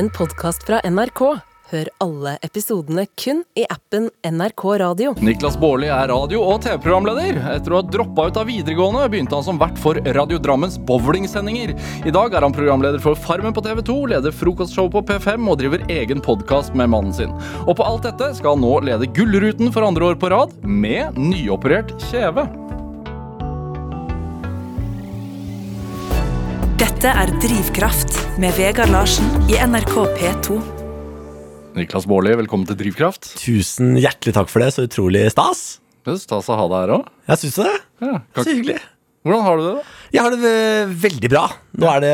en podkast fra NRK. Hør alle episodene kun i appen NRK Radio. Niklas Baarli er radio- og TV-programleder. Etter å ha droppa ut av videregående begynte han som vert for Radio Drammens bowlingsendinger. I dag er han programleder for Farmen på TV 2, leder frokostshow på P5 og driver egen podkast med mannen sin. Og på alt dette skal han nå lede Gullruten for andre år på rad, med nyoperert kjeve. Dette er Drivkraft med Vegard Larsen i NRK P2. Niklas Baarli, velkommen til Drivkraft. Tusen hjertelig takk for det. Så utrolig stas. Det er stas å ha deg her òg. Jeg syns det. Ja, Så hyggelig. Hvordan har du det? da? Jeg har det veldig bra. Nå er det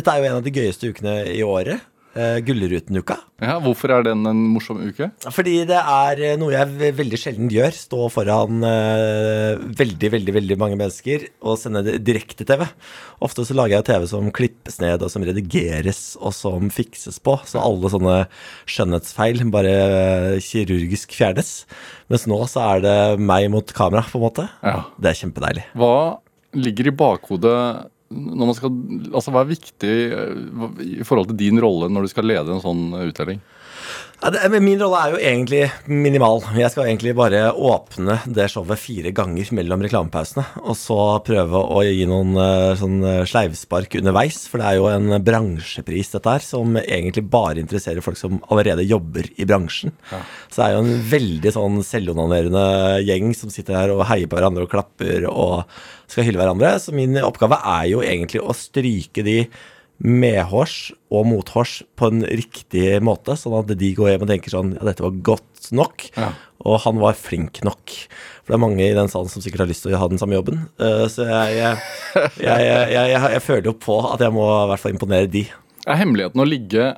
Dette er jo en av de gøyeste ukene i året. Uh, Gullruten-uka. Ja, Hvorfor er den en morsom uke? Fordi det er eh, noe jeg veldig sjelden gjør. Stå foran uh, veldig, veldig veldig mange mennesker og sende det direkte-TV. Ofte så lager jeg TV som klippes ned, og som redigeres, og som fikses på. Så alle sånne skjønnhetsfeil bare kirurgisk fjernes. Mens nå så er det meg mot kamera, på en måte. Ja. Det er kjempedeilig. Hva ligger i bakhodet når man skal, altså Hva er viktig eh, i forhold til din rolle når du skal lede en sånn eh, utdeling? Ja, min rolle er jo egentlig minimal. Jeg skal egentlig bare åpne det showet fire ganger mellom reklamepausene. Og så prøve å gi noen eh, sånn eh, sleivspark underveis. For det er jo en bransjepris, dette her, som egentlig bare interesserer folk som allerede jobber i bransjen. Så det er jo en veldig sånn selvonanerende gjeng som sitter her og heier på hverandre og klapper og skal hylle hverandre. Så min oppgave er jo egentlig å stryke de medhårs og mothårs på en riktig måte, sånn at de går hjem og tenker sånn Ja, dette var godt nok, Ja. og han var flink nok. For det er mange i den salen som sikkert har lyst til å ha den samme jobben. Eh, Så jeg, jeg, jeg, jeg, jeg, jeg føler jo på at jeg må i hvert fall imponere de. Er hemmeligheten å ligge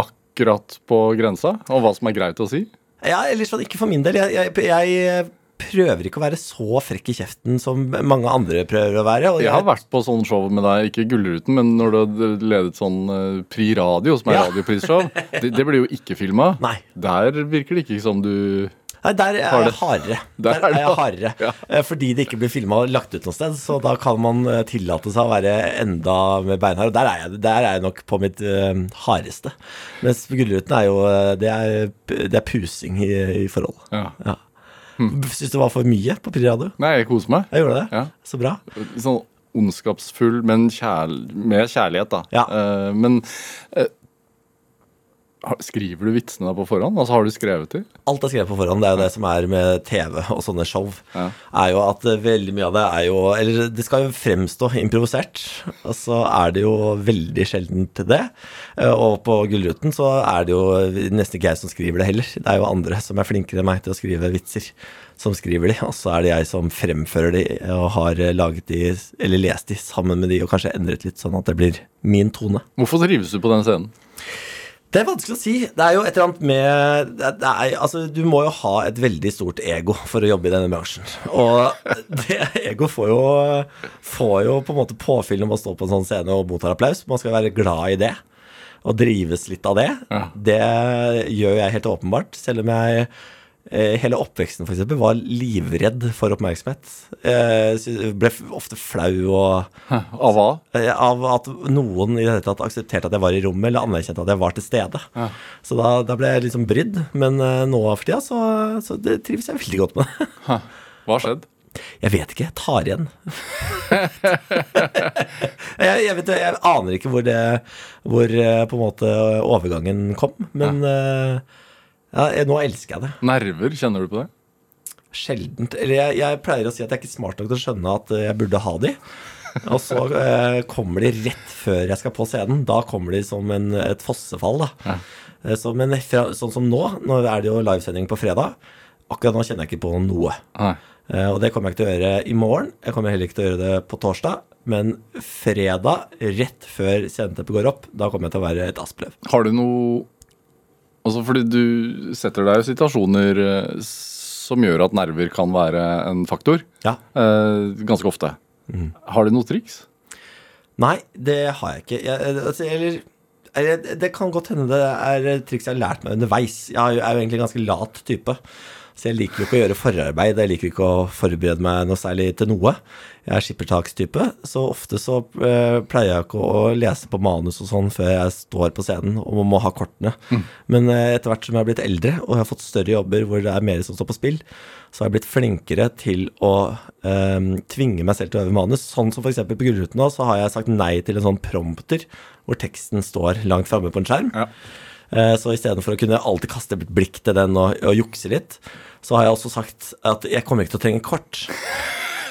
akkurat på grensa, og hva som er greit å si? Ja, eller sånn, ikke for min del. Jeg, jeg, jeg prøver ikke å være så frekk i kjeften som mange andre prøver å være. Jeg har vært på sånn show med deg, ikke Gullruten, men når du har ledet sånn uh, Pri Radio, som er Ja. radioprisshow. Det, det blir jo ikke filma. Der virker det ikke som du Nei, der er jeg hardere. Der er jeg hardere. Ja. Eh, Fordi det ikke blir filma og lagt ut noe sted. Så da kan man eh, tillate seg å være enda mer beinhard. Og der er jeg, der er jeg nok på mitt uh, hardeste. Mens Gullruten er jo Det er, det er pusing i, i forhold. Ja. Ja. Syns det var for mye på Pri Radio? Nei, jeg koser meg. Jeg gjorde det. Ja. Så bra. Sånn ondskapsfull, men kjærl med kjærlighet, da. Ja. Uh, men har- skriver du vitsene på forhånd? Altså Har du skrevet dem? Alt er skrevet på forhånd. Det er jo det som er med TV og sånne show. Ja. Er jo at eh, veldig mye av det er jo Eller det skal jo fremstå improvisert. Og så er det jo veldig sjelden til det. Eh, Og på Gullruten så er det jo nesten ikke jeg som skriver det heller. Det er jo andre som er flinkere enn meg til å skrive vitser, som skriver de. Og så er det jeg som fremfører de og har eh, laget de, eller lest de sammen med de, og kanskje endret litt, sånn at det blir min tone. Hvorfor trives du på den scenen? Det er vanskelig å si. Det er jo et eller annet med er, altså, Du må jo ha et veldig stort ego for å jobbe i denne bransjen. Og det ego får jo, får jo på en måte påfyll når man står på en sånn scene og mottar applaus. Man skal være glad i det. Og drives litt av det. Ja. Det gjør jeg helt åpenbart. Selv om jeg hele oppveksten for eksempel, var livredd for oppmerksomhet. Jeg ble ofte flau og Av hva? Eh, av at noen i det hele tatt aksepterte at jeg var i rommet, eller anerkjente at jeg var til stede. Ja. Så da, da ble jeg liksom brydd. Men eh, nå for tida så, så det trives jeg veldig godt med. Hva har skjedd? Jeg vet ikke. Jeg tar igjen. jeg, jeg, vet, jeg aner ikke hvor, det, hvor eh, på en måte overgangen kom. Men eh, ja, jeg- nå elsker jeg det. Nerver, kjenner du på det? Sjeldent. Eller jeg, jeg pleier å si at jeg er ikke smart nok til å skjønne at eh, jeg burde ha de. Og så eh, kommer de rett før jeg skal på scenen. Da kommer de som en, et fossefall. Ja. Eh, Så, men fra, sånn som nå, nå er det jo livesending på fredag. Akkurat nå kjenner jeg ikke på noe. Eh, Og det kommer jeg ikke til å gjøre i morgen. Jeg kommer heller ikke til å gjøre det på torsdag. Men fredag, rett før sceneteppet går opp, da kommer jeg til å være et aspløv. Har du noe Altså fordi du setter deg i situasjoner eh, som gjør at nerver kan være en faktor. Ja. Eh, ganske ofte. Har du noe triks? Nei, det har jeg ikke. Jeg, altså, eller, eller det kan godt hende det er triks jeg har lært meg underveis. Jeg er jo, er jo egentlig en ganske lat type. Så jeg liker jo ikke å gjøre forarbeid. Jeg liker ikke å forberede meg noe særlig til noe. Jeg er skippertakstype, så ofte så eh, pleier jeg ikke å lese på manus og sånn før jeg står på scenen og må ha kortene. Men eh, etter hvert som jeg har blitt eldre og jeg har fått større jobber hvor det er mer som står på spill, så har jeg blitt flinkere til å eh, tvinge meg selv til å øve manus. Sånn som f.eks. på Gullruten nå, så har jeg sagt nei til en sånn prompter hvor teksten står langt framme på en skjerm. Ja. Så istedenfor å kunne alltid kaste blikk til den og, og jukse litt, så har jeg også sagt at jeg kommer ikke til å trenge kort.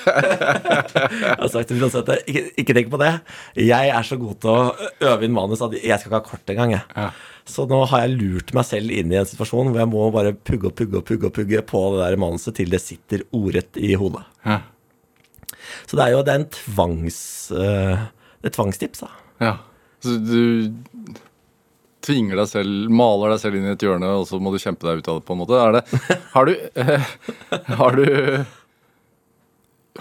Jeg har sagt til ikke, ikke tenk på det. Jeg er så god til å øve inn manus at jeg skal ikke ha kort engang. Ja. Så nå har jeg lurt meg selv inn i en situasjon hvor jeg må bare pugge og pugge og pugge, pugge på det der manuset til det sitter ordrett i hodet. Ja. Så det er jo det er en tvangs... eh, det er tvangstips, da. ja. Så du tvinger deg selv, maler deg selv inn i et hjørne, og så må du kjempe deg ut av det, på en måte. Er det Har du eh, Har du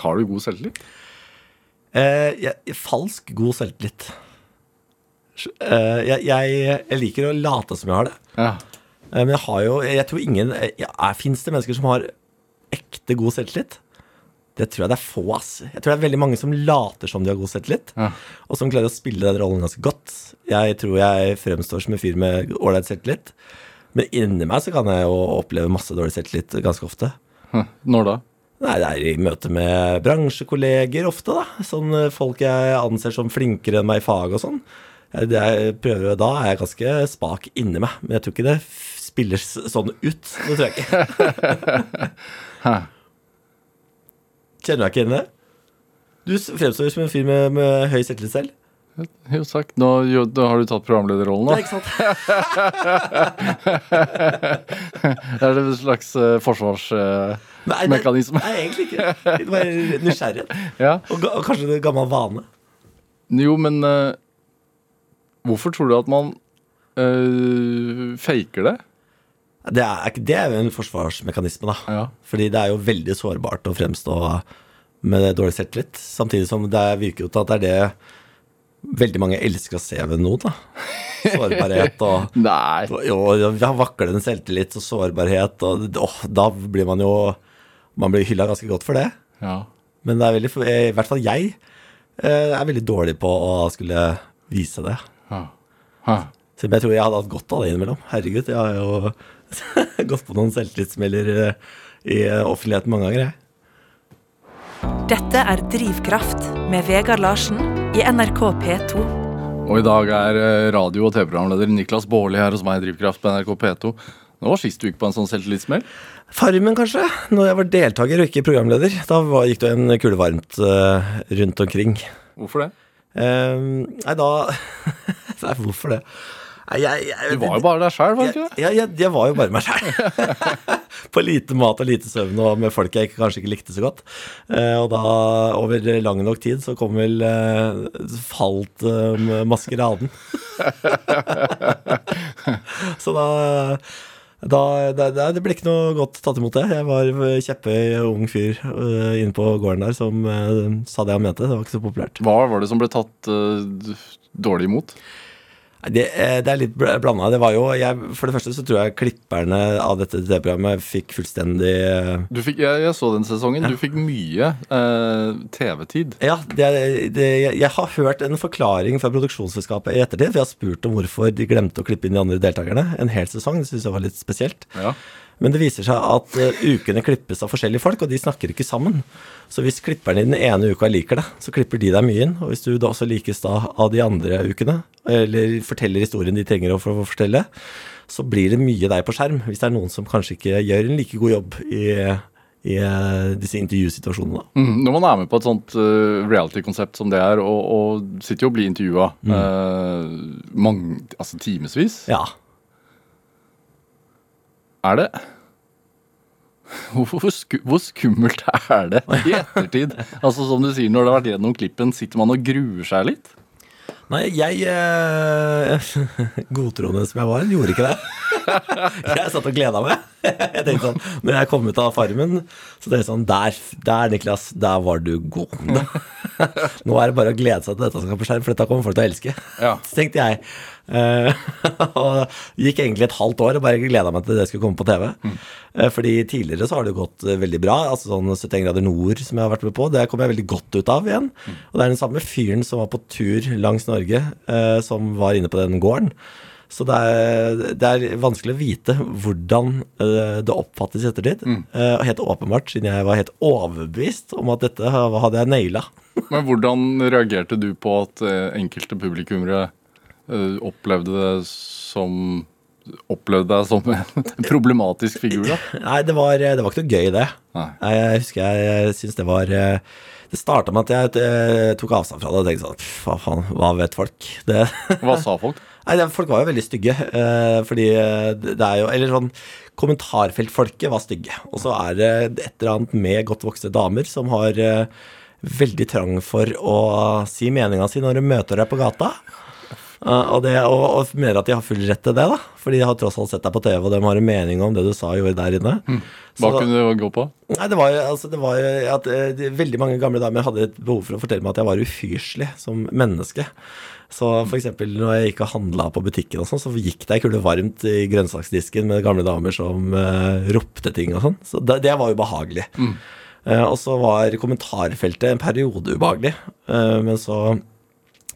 Har du god selvtillit? Eh, jeg, falsk god selvtillit. Eh, jeg, jeg, jeg liker å late som jeg har det. Ja. Eh, men jeg har jo Jeg tror ingen eh, ja, Fins det mennesker som har ekte god selvtillit? Det tror jeg det er få, ass. Jeg tror det er veldig mange som later som de har god selvtillit, Ja. og som klarer å spille den rollen ganske godt. Jeg tror jeg fremstår som en fyr med ålreit selvtillit, men inni meg så kan jeg jo oppleve masse dårlig selvtillit ganske ofte. Hm. Når da? Nei, det er i møte med bransjekolleger ofte, da. Sånn eh, folk jeg anser som flinkere enn meg i fag og sånn. Det jeg prøver, da er jeg ganske spak inni meg, men jeg tror ikke det spiller sånn ut. Det tror jeg ikke. Kjenner du deg ikke igjen i det? Du fremstår som en fyr med, med høy selvtillit selv. Jo, takk. Nå, jo, da har du tatt programlederrollen, da. Det er, ikke sant? Er det en slags uh, forsvars... Det, nei, egentlig ikke. Det var nysgjerrighet. ja. Og, og kanskje en gammel vane. Jo, men uh, hvorfor tror du at man uh, faker det? Det er, det er jo en forsvarsmekanisme, da. Ja. Fordi det er jo veldig sårbart å fremstå med dårlig selvtillit. Samtidig som det virker jo til at det er det veldig mange elsker å se ved noen. da. Sårbarhet og Nei. Jo, har vaklende selvtillit og sårbarhet, og åh, da blir man jo Man blir hylla ganske godt for det. Ja. Men det er veldig, i hvert fall jeg eh, er veldig dårlig på å skulle vise det. Ja. Hæ. Så jeg tror jeg hadde hatt godt av det innimellom. Herregud, jeg har jo gått på noen selvtillitssmeller eh, i offentligheten mange ganger, jeg. Dette er Drivkraft med Vegard Larsen i NRK P2. Og i dag er eh, radio- og TV-programleder Niklas Baarli her hos meg i Drivkraft på NRK P2. Nå var sist du gikk på en sånn selvtillitssmell. Farmen, kanskje? Når jeg var deltaker og ikke programleder. Da var, gikk det en kule varmt uh, rundt omkring. Hvorfor det? Eh, nei, da Nei, hvorfor det? Nei, jeg, jeg, Du var jo bare deg sjæl, var du ikke det? Ja, jeg, jeg var jo bare meg sjæl. På lite mat og lite søvn og med folk jeg ikke, kanskje ikke likte så godt. Uh, og da, over lang nok tid, så kom vel uh, Falt maskeraden. så da da, da, det ble ikke noe godt tatt imot det. Jeg var kjepphøy ung fyr uh, inne på gården der som uh, sa det han mente. Det var ikke så populært. Hva var det som ble tatt uh, dårlig imot? Det, eh, det er litt blanda. Det var jo jeg, For det første så tror jeg klipperne av dette TV-programmet fikk fullstendig eh, Du fikk, jeg, jeg så den sesongen. Du fikk mye eh, TV-tid. Ja, det, det, jeg, jeg har hørt en forklaring fra produksjonsselskapet i ettertid. For jeg har spurt om hvorfor de glemte å klippe inn de andre deltakerne en hel sesong. Det syns jeg var litt spesielt. Ja. Men det viser seg at eh, ukene klippes av forskjellige folk, og de snakker ikke sammen. Så hvis klipperne i den ene uka liker deg, så klipper de deg mye inn. Og hvis du da også likes da av de andre ukene, eller forteller historien de trenger å få fortelle, så blir det mye deg på skjerm. Hvis det er noen som kanskje ikke gjør en like god jobb i, i eh, disse intervjusituasjonene. Mm, når man er med på et sånt uh, reality-konsept som det er, og, og sitter jo og blir intervjua mange, altså timevis, Ja. Er det hvor, sku, hvor skummelt er det i ettertid? altså Som du sier, når det har vært gjennom klippen, sitter man og gruer seg litt? Nei, jeg eh, Godtroende som jeg var, gjorde ikke det. Jeg satt og gleda meg. jeg tenkte sånn, Når jeg kom ut av Farmen, så tenkte jeg sånn Der, der Niklas, der var du god. Nå er det bare å glede seg til dette som skal på skjerm, for dette kommer folk til å elske. Ja. Så tenkte jeg. Eh, og gikk egentlig et halvt år og bare gleda meg til det skulle komme på TV. Eh, fordi tidligere så har det jo gått eh, veldig bra. altså sånn 71 grader nord som jeg har vært med på, det kom jeg veldig godt ut av igjen. Og det er den samme fyren som var på tur langs Norge, som var inne på den gården. Så det er, det er vanskelig å vite hvordan eh, det oppfattes i ettertid. Mm. og helt åpenbart, siden jeg var helt overbevist om at dette hadde jeg naila. Men hvordan reagerte du på at eh, enkelte publikummere eh, opplevde det som Opplevde deg som en problematisk figur, da? Nei, det var, det var ikke noe gøy, det. Nei. Jeg husker jeg, jeg syns det var eh, Det starta med at jeg eh, tok avstand fra det og tenkte sånn Hva faen, hva vet folk? Det, Hva sa folk? Nei, folk var jo veldig stygge. eh, fordi eh, det er jo Eller sånn Kommentarfeltfolket var stygge. Og så er det et eller annet med godt voksne damer som har eh, veldig trang for å si meninga si når de møter deg på gata. Uh, og, det, og, og mener at de har full rett til det, da. Fordi de har tross alt sett deg på TV, og de har en mening om det du sa og gjorde der inne. Hva Så- kunne det gå på? Nei, det var jo altså, det var at eh, de, Veldig mange gamle damer hadde et behov for å fortelle meg at jeg var ufyselig som menneske. Så eksempel når jeg gikk og handla på butikken, og sånn, så gikk det ei kule varmt i grønnsaksdisken med gamle damer som uh, ropte ting og sånn. Så det, det var ubehagelig. Eh, og så var kommentarfeltet en periode ubehagelig. uh, men så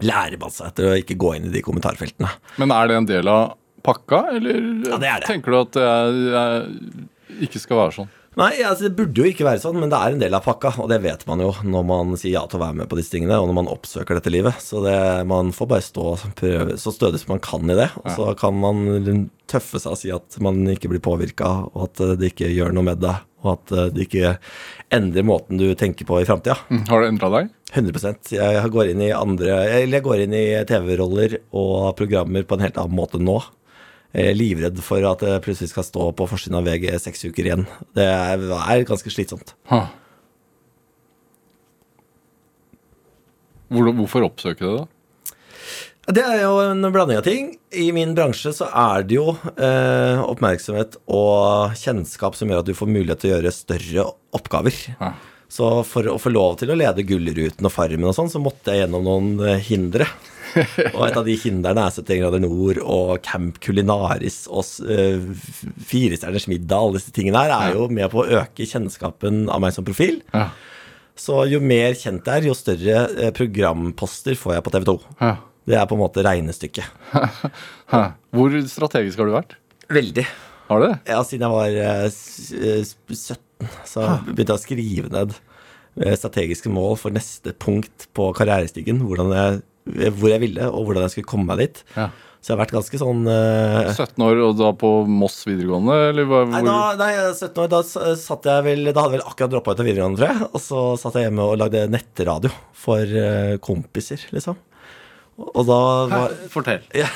lærer man seg etter å ikke gå inn i de kommentarfeltene. Men er det en del av pakka, eller Ja, det det. tenker du at det er, ikke skal være sånn? Nei, altså det burde jo ikke være sånn, men det er en del av pakka, og det vet man jo når man sier ja til å være med på disse tingene, og når man oppsøker dette livet. Så det, man får bare stå prøve, så stødig som man kan i det, og så kan man tøffe seg og si at man ikke blir påvirka, og at det ikke gjør noe med deg, og at det ikke endrer måten du tenker på i framtida. Mm. Har det endra deg? 100% Jeg går inn i andre Eller jeg går inn i TV-roller og programmer på en helt annen måte nå. Jeg er livredd for at det plutselig skal stå på forsiden av VG seks uker igjen. Det er, er ganske slitsomt. Hvor, hvorfor oppsøke det, da? Det er jo en blanding av ting. I min bransje så er det jo eh, oppmerksomhet og kjennskap som gjør at du får mulighet til å gjøre større oppgaver. Ja. Så for å få lov til å lede Gullruten og Farmen og sånn, så måtte jeg gjennom noen eh, hindre. Og et av de hindrene er 71 grader nord og Camp Culinaris og uh, Firestjerners middag. Alle disse tingene her er jo med på å øke kjennskapen av meg som profil. Ja. Så jo mer kjent jeg er, jo større eh, programposter får jeg på TV 2. Ja. Det er på en måte regnestykket. Hvor strategisk har du vært? Veldig. Har du det? Ja, siden jeg var eh, eh, 17, så begynte jeg å skrive ned strategiske mål for neste punkt på karrierestigen. Hvordan jeg, hvor jeg ville, og hvordan jeg skulle komme meg dit. Ja. Så jeg har vært ganske sånn uh, 17 år og da på Moss videregående, eller hva? Nei, Hvor? da, nei, 17 år, da satt jeg vel Da hadde jeg vel akkurat droppa ut av videregående, tror jeg. Og så satt jeg hjemme og lagde nettradio for uh, kompiser, liksom. Og og da var Fortell. ja,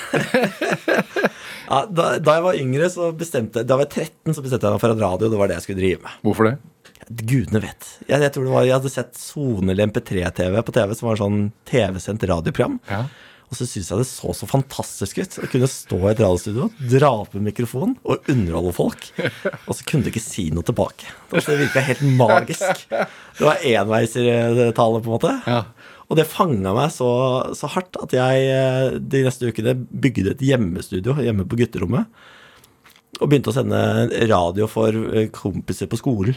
da, da jeg var yngre, så bestemte Da var jeg 13, så bestemte jeg meg for at radio det var det jeg skulle drive med. Hvorfor det? Gudene vet. Jeg, jeg tror det var, jeg hadde sett Sone eller MP3-TV på TV, som var sånn TV-sendt radioprogram. Ja. Og så syntes jeg det så så fantastisk ut å kunne stå i et radiostudio, dra opp en mikrofon og underholde folk. Og så kunne du ikke si noe tilbake. Det virka helt magisk. Det var enveistale, på en måte. Ja. Og det fanga meg så, så hardt at jeg eh, de neste ukene bygde et hjemmestudio hjemme på gutterommet. Og begynte å sende radio for eh, kompiser på skolen.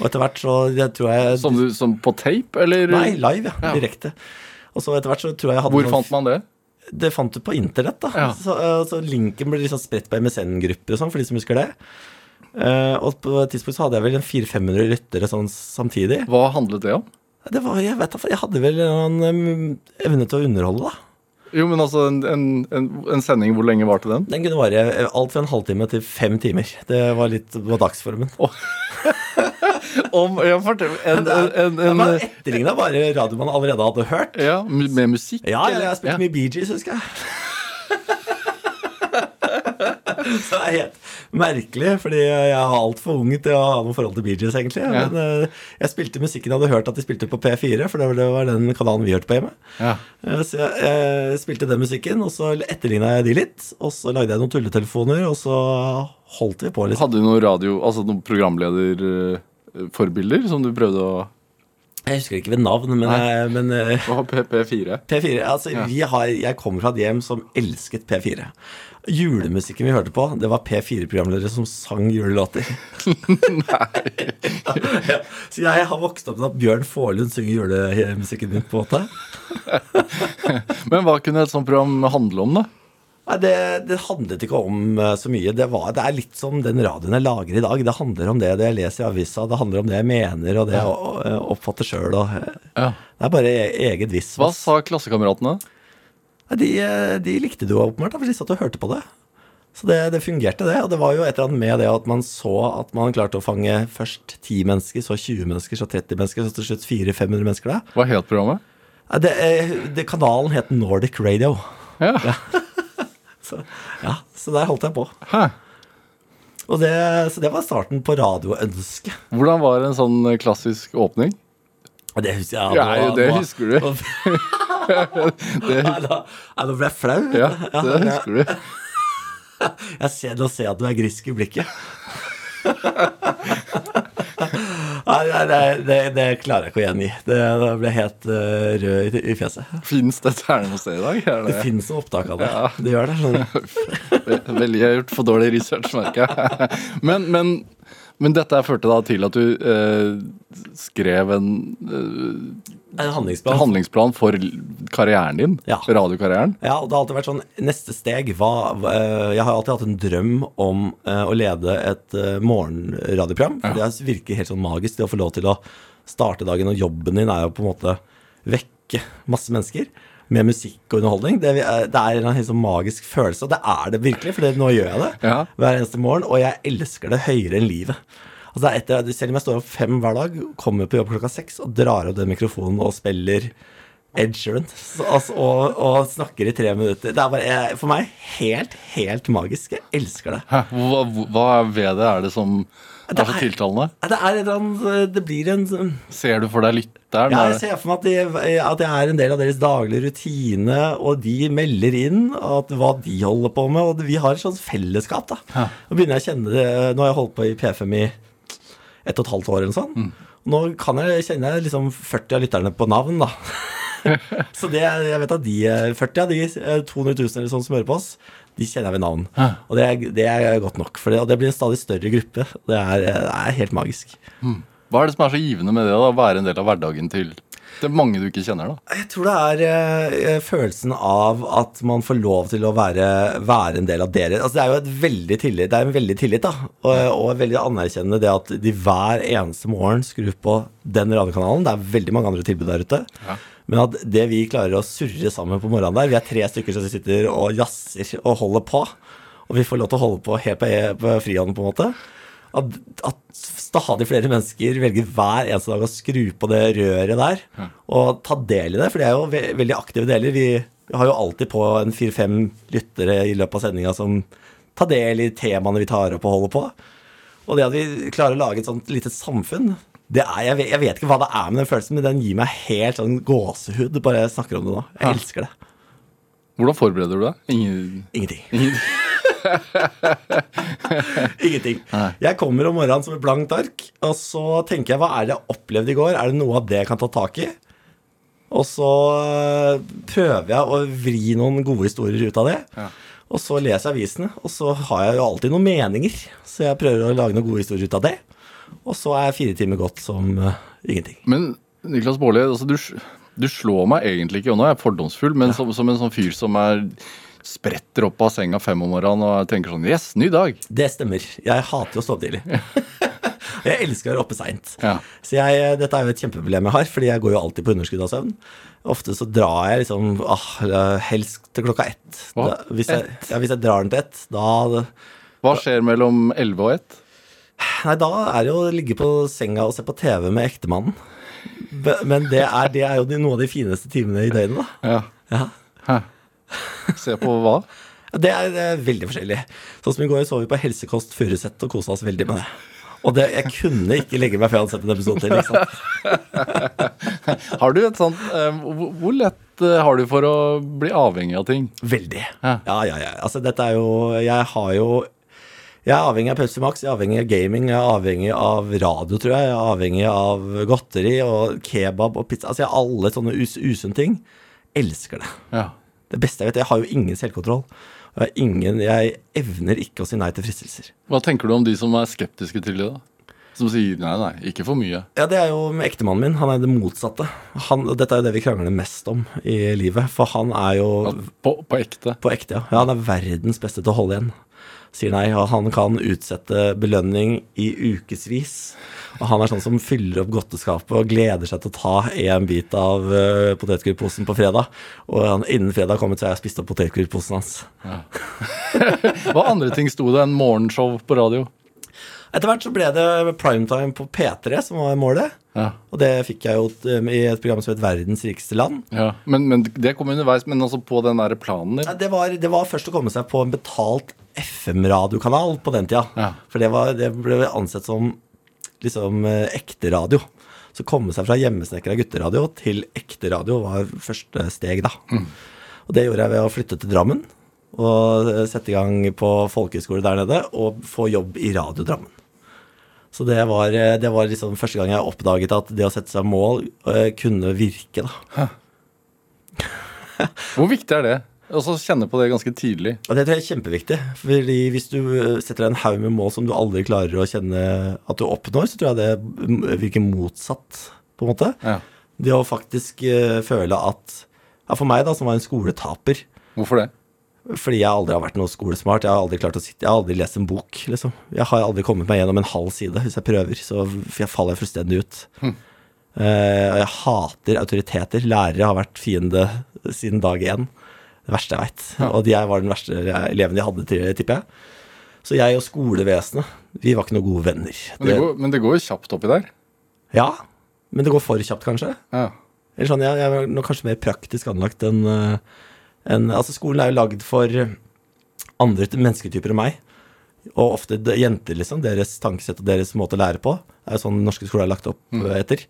Og etter hvert så jeg tror jeg Som, du, som på tape, eller? Nei, live, ja. Ja. Direkte. Og så etter hvert så tror jeg jeg hadde Hvor noen... fant man det? Det fant du på internett, da. Ja. Så, eh, så linken ble liksom spredt på MSN-grupper og sånn, for de som husker det. Eh, og på et tidspunkt så hadde jeg vel en 400-500 lyttere sånn samtidig. Hva handlet det om? Det var, jeg vet da, jeg hadde vel en evne til å underholde, da. Jo, men altså, en, en, en, en sending, hvor lenge varte den? Den kunne vare eh, alt fra en halvtime til fem timer. Det var litt på dagsformen. Om, ja, fortell, en, en, en, Det var etterligna bare radio man allerede hadde hørt. ja, med musikk? Ja, ja, eller? jeg spilte Ja. mye Bee Gees, husker jeg. Så det er helt merkelig, fordi jeg er altfor ung til å ha noe forhold til Bee Gees, egentlig. Ja. Men uh, jeg spilte musikken jeg hadde hørt at de spilte på P4, for det var- den kanalen vi hørte på hjemme. Ja. Uh, Så jeg, jeg spilte den musikken, og så etterligna jeg de litt. Og så lagde jeg noen tulletelefoner, og så holdt vi på, liksom. Hadde du noen radio, altså noen programlederforbilder som du prøvde å Jeg husker ikke ved navn, men, jeg, men eh, Hva har PP4? P4 Altså, Ja. vi har, jeg kommer fra et hjem som elsket P4. Julemusikken vi hørte på, det var P4-programledere som sang julelåter. ja, så jeg har vokst opp med at Bjørn Forlund synger julemusikken din, på en måte. Men hva kunne et sånt program handle om, da? Nei, det, det handlet ikke om eh, så mye. Det, var, det er litt som den radioen jeg lager i dag. Det handler om det, det jeg leser i avisa, det handler om det jeg mener, og det jeg eh, oppfatter sjøl. Ja. Det er bare e- eget viss. Hva sa klassekameratene? De, eh, de likte det jo åpenbart, for de satt og hørte på det. Så det, det fungerte, det. Og det var jo et eller annet med det at man så at man klarte å fange først 10 mennesker, så 20 mennesker, så 30 mennesker, så til slutt 400-500 mennesker. der. Hva het programmet? Det, eh, det, kanalen het Nordic Radio. Ja. Ja. Så, ja, så der holdt jeg på. Hæ. Og det, så det var starten på radioønsket. Hvordan var en sånn klassisk åpning? Det husker jeg. Ja, ja, det husker du. Det, Nei, nå ble jeg flau. ja, det husker du. Jeg ser, nå ser jeg at du er grisk i blikket. Nei, nei det, det klarer jeg ikke å gjengi. Det, det ble helt uh, rød i, i fjeset. Fins dette her noe sted i dag? Det det noe opptak av det. Ja. Det gjør det. Veldig, jeg har gjort for dårlig research, merker jeg. Men, men, men dette førte da til at du eh, skrev en eh, En handlingsplan. handlingsplan for karrieren din? Ja. Radiokarrieren? Ja, og det har alltid vært sånn Neste steg hva- eh, Jeg har alltid hatt en drøm om eh, å lede et eh, morgenradioprogram. For Det virker helt sånn magisk, det å få lov til å starte dagen, og jobben din er jo på en måte vekke masse mennesker med musikk og underholdning. Det, er- det er en sånn magisk følelse, og det er det virkelig, for nå gjør jeg det Ja. hver eneste morgen, og jeg elsker det høyere enn livet. Altså er etter, selv om jeg står opp fem hver dag, kommer på jobb klokka seks og drar opp den mikrofonen og spiller Ed Sheeran altså, og, og snakker i tre minutter. Det er bare, for meg helt, helt magisk. Jeg elsker det. Hva, hva ved det er det som er Det så er- tiltalende? Det er et eller annet Det blir en sånn- Ser du for deg lytteren? ja, Jeg ser for meg at, de, at jeg er en del av deres daglige rutine, og de melder inn at hva de holder på med, og vi har et sånt fellesskap. da. Ja. Nå begynner jeg å kjenne det, nå har jeg holdt på i P5 i ett og et halvt år eller sånn. Mm. Nå kan jeg kjenne liksom 40 av lytterne på navn, da. Så det, jeg vet at de eh, 40 av de eh, 200 000 eller sånn som hører på oss, de kjenner jeg ved navn. Hæ. Og det er, det er godt nok, for det, og det blir en stadig større gruppe. Det er, det er helt magisk. Hva er det som er så givende med det? da, Å være en del av hverdagen til det er mange du ikke kjenner? da Jeg tror det er eh, følelsen av at man får lov til å være, være en del av dere. Altså, det er jo et veldig tillit, det er en veldig tillit, da. Og, og veldig anerkjennende det at de hver eneste morgen skrur på den radiokanalen. Det er veldig mange andre tilbud der ute. Ja. Men at det vi klarer å surre sammen på morgenen der Vi er tre stykker som sitter og jazzer og holder på. Og vi får lov til å holde på helt på, frihånd, på en måte. At, at stadig flere mennesker velger hver eneste dag å skru på det røret der og ta del i det. For det er jo ve veldig aktive deler. Vi har jo alltid på en fire-fem lyttere i løpet av sendinga som tar del i temaene vi tar opp og holder på. Og det at vi klarer å lage et sånt lite samfunn er, jeg, vet, jeg vet ikke hva det er med den følelsen, men den gir meg helt sånn gåsehud bare jeg snakker om det nå. Jeg Ja. elsker det. Hvordan forbereder du deg? Ingen, Ingenting. ingen, Ingenting. Nei. Jeg kommer om morgenen som et blankt ark, og så tenker jeg hva er det jeg opplevde i går? Er det noe av det jeg kan ta tak i? Og så øh, prøver jeg å vri noen gode historier ut av det. Ja. Og så leser jeg avisene, og så har jeg jo alltid noen meninger. Så jeg prøver å lage noen gode historier ut av det. Og så er fire timer gått som uh, ingenting. Men Niklas Baarli, altså, du, du slår meg egentlig ikke, og nå er jeg fordomsfull, men som, som en sånn fyr som er spretter opp av senga fem om morgenen og tenker sånn Yes, ny dag! Det stemmer. Jeg hater å sove tidlig. jeg elsker å være oppe seint. Ja. Så jeg, dette er jo et kjempeproblem jeg har, fordi jeg går jo alltid på underskudd av søvn. Ofte så drar jeg liksom ah, helst til klokka ett. Da, hvis, jeg, ja, hvis jeg drar den til ett, da Hva skjer mellom 11 og 1? Nei, da er det jo å ligge på senga og se på TV med ektemannen. Men det er, det er jo de, noen av de fineste timene i døgnet, da. Ja. Ja. Se på hva? Det er, det er veldig forskjellig. Sånn som i går så vi på Helsekost Furuset og kosa oss veldig med det. Og det, jeg kunne ikke legge meg før jeg hadde sett en episode til. Liksom. Har du et sånt eh, hvor, hvor lett eh, har du for å bli avhengig av ting? Veldig. Ja. Ja, ja, ja. Altså, dette er jo Jeg har jo Jeg er avhengig av Pepsi Max, jeg er avhengig av gaming, jeg er avhengig av radio, tror jeg. Jeg er avhengig av godteri og kebab og pizza. Altså, jeg har alle sånne us usunne ting. Elsker det. Ja. Det beste jeg vet. Jeg har jo ingen selvkontroll. Og jeg, ingen, jeg evner ikke å si nei til fristelser. Hva tenker du om de som er skeptiske til det? da? Som sier nei, nei, ikke for mye. Ja, det er jo med ektemannen min. Han er det motsatte. Han, dette er jo det vi krangler mest om i livet. For han er jo På, på ekte. på ekte, ja. ja. Han er verdens beste til å holde igjen. Sier nei. Og han kan utsette belønning i ukevis. Og han er sånn som fyller opp godteskapet og gleder seg til å ta en bit av uh, potetgullposen på fredag. Og han, innen fredag kommet, så har jeg spist opp potetgullposen hans. Hva andre ting sto det enn morgenshow på radio? Etter hvert så ble det primetime på P3 som var målet. Ja. Og det fikk jeg jo um, i et program som het Verdens rikeste land. ja. Men, men det kom underveis, men også på den der planen din? Ja, Det var, det var først å komme seg på en betalt FM-radiokanal på den tida. Ja. For det, var, det ble ansett som liksom eh, ekte radio. Så komme seg fra hjemmesnekra gutteradio til ekte radio var første steg, da. Og det gjorde jeg ved å flytte til Drammen. Og eh, sette i gang på folkehøyskole der nede og få jobb i Radio Drammen. Så det var, eh, det var liksom første gang jeg oppdaget at det å sette seg mål eh, kunne virke, da. Hvor viktig er det? Og så kjenne på det ganske tidlig. Og det tror jeg er kjempeviktig. Fordi hvis du eh, setter deg en haug med mål som du aldri klarer å kjenne at du oppnår, så tror jeg det mm, virker motsatt, på en måte. Ja. Det å faktisk føle at Ja, for meg, da, som var en skoletaper Hvorfor det? Fordi jeg aldri har vært noe skolesmart. Jeg har aldri klart å sitte, jeg har aldri lest en bok. liksom. Jeg har aldri kommet meg gjennom en halv side hvis jeg prøver. Så jeg faller jeg fullstendig ut. Og jeg hater autoriteter. Lærere har vært fiende siden dag én. Det verste jeg veit. Ja. Og jeg var den verste eleven de hadde, tipper jeg. Så jeg og skolevesenet, vi var ikke noen gode venner. Men det, går, men det går kjapt oppi der. Ja, men det går for kjapt, kanskje. Ja. Eller sånn, jeg, jeg er kanskje mer praktisk anlagt enn eh, enn- Altså, skolen er jo lagd for andre mennesketyper enn meg. Og ofte jenter, liksom. Deres tankesett og deres måte å lære på. Det er jo sånn den norske skolen er lagt opp eh, etter.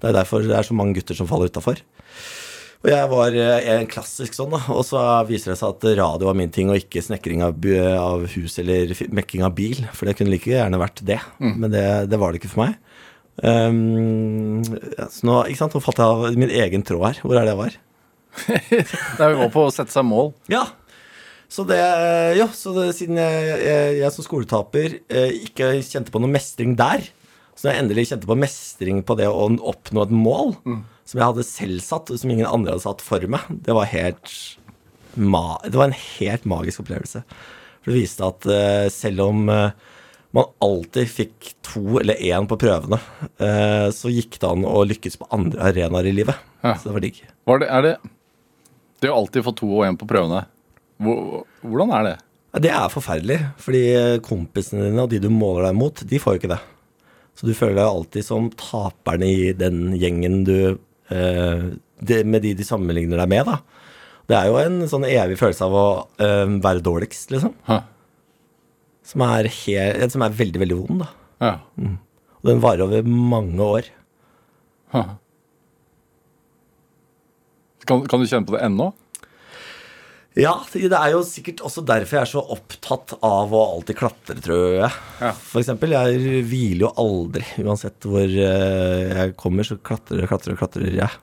Det er derfor det er så mange gutter som faller utafor. Og jeg var eh, en klassisk sånn, da. Og så viser det seg at radio var min ting, og ikke snekring av, av hus eller mekking av bil. For det kunne like gjerne vært det. Men det, det var det ikke for meg. Um, ja, så nå, ikke sant, nå falt jeg av min egen tråd her. Hvor er det jeg var? Der vi jo på å sette seg mål. Ja. Så det, jo, så det, siden jeg, jeg, jeg som skoletaper eh, ikke kjente på noe mestring der, så når jeg endelig kjente på mestring på det å oppnå et mål som jeg hadde selv satt, og som ingen andre hadde satt for meg, det var helt ma Det var en helt magisk opplevelse. For det viste at eh, selv om eh, man alltid fikk to eller én på prøvene, eh, så gikk det an å lykkes på andre arenaer i livet. Ja. Så det var digg. Var det, er det Det å alltid få to og én på prøvene, hvordan er det? Det er forferdelig, fordi kompisene dine og de du måler deg mot, de får jo ikke det. Så du føler deg alltid som taperen i den gjengen du eh, Med de de sammenligner deg med, da. Det er jo en sånn evig følelse av å eh, være dårligst, liksom. Hæ. Som er, helt, som er veldig, veldig vond, da. Ja. Og den varer over mange år. Hæ. Kan, kan du kjenne på det ennå? Ja, det er jo sikkert også derfor jeg er så opptatt av å alltid klatre, tror jeg. Ja. For eksempel, jeg hviler jo aldri. Uansett hvor eh, jeg kommer, så klatrer og klatrer og klatrer jeg.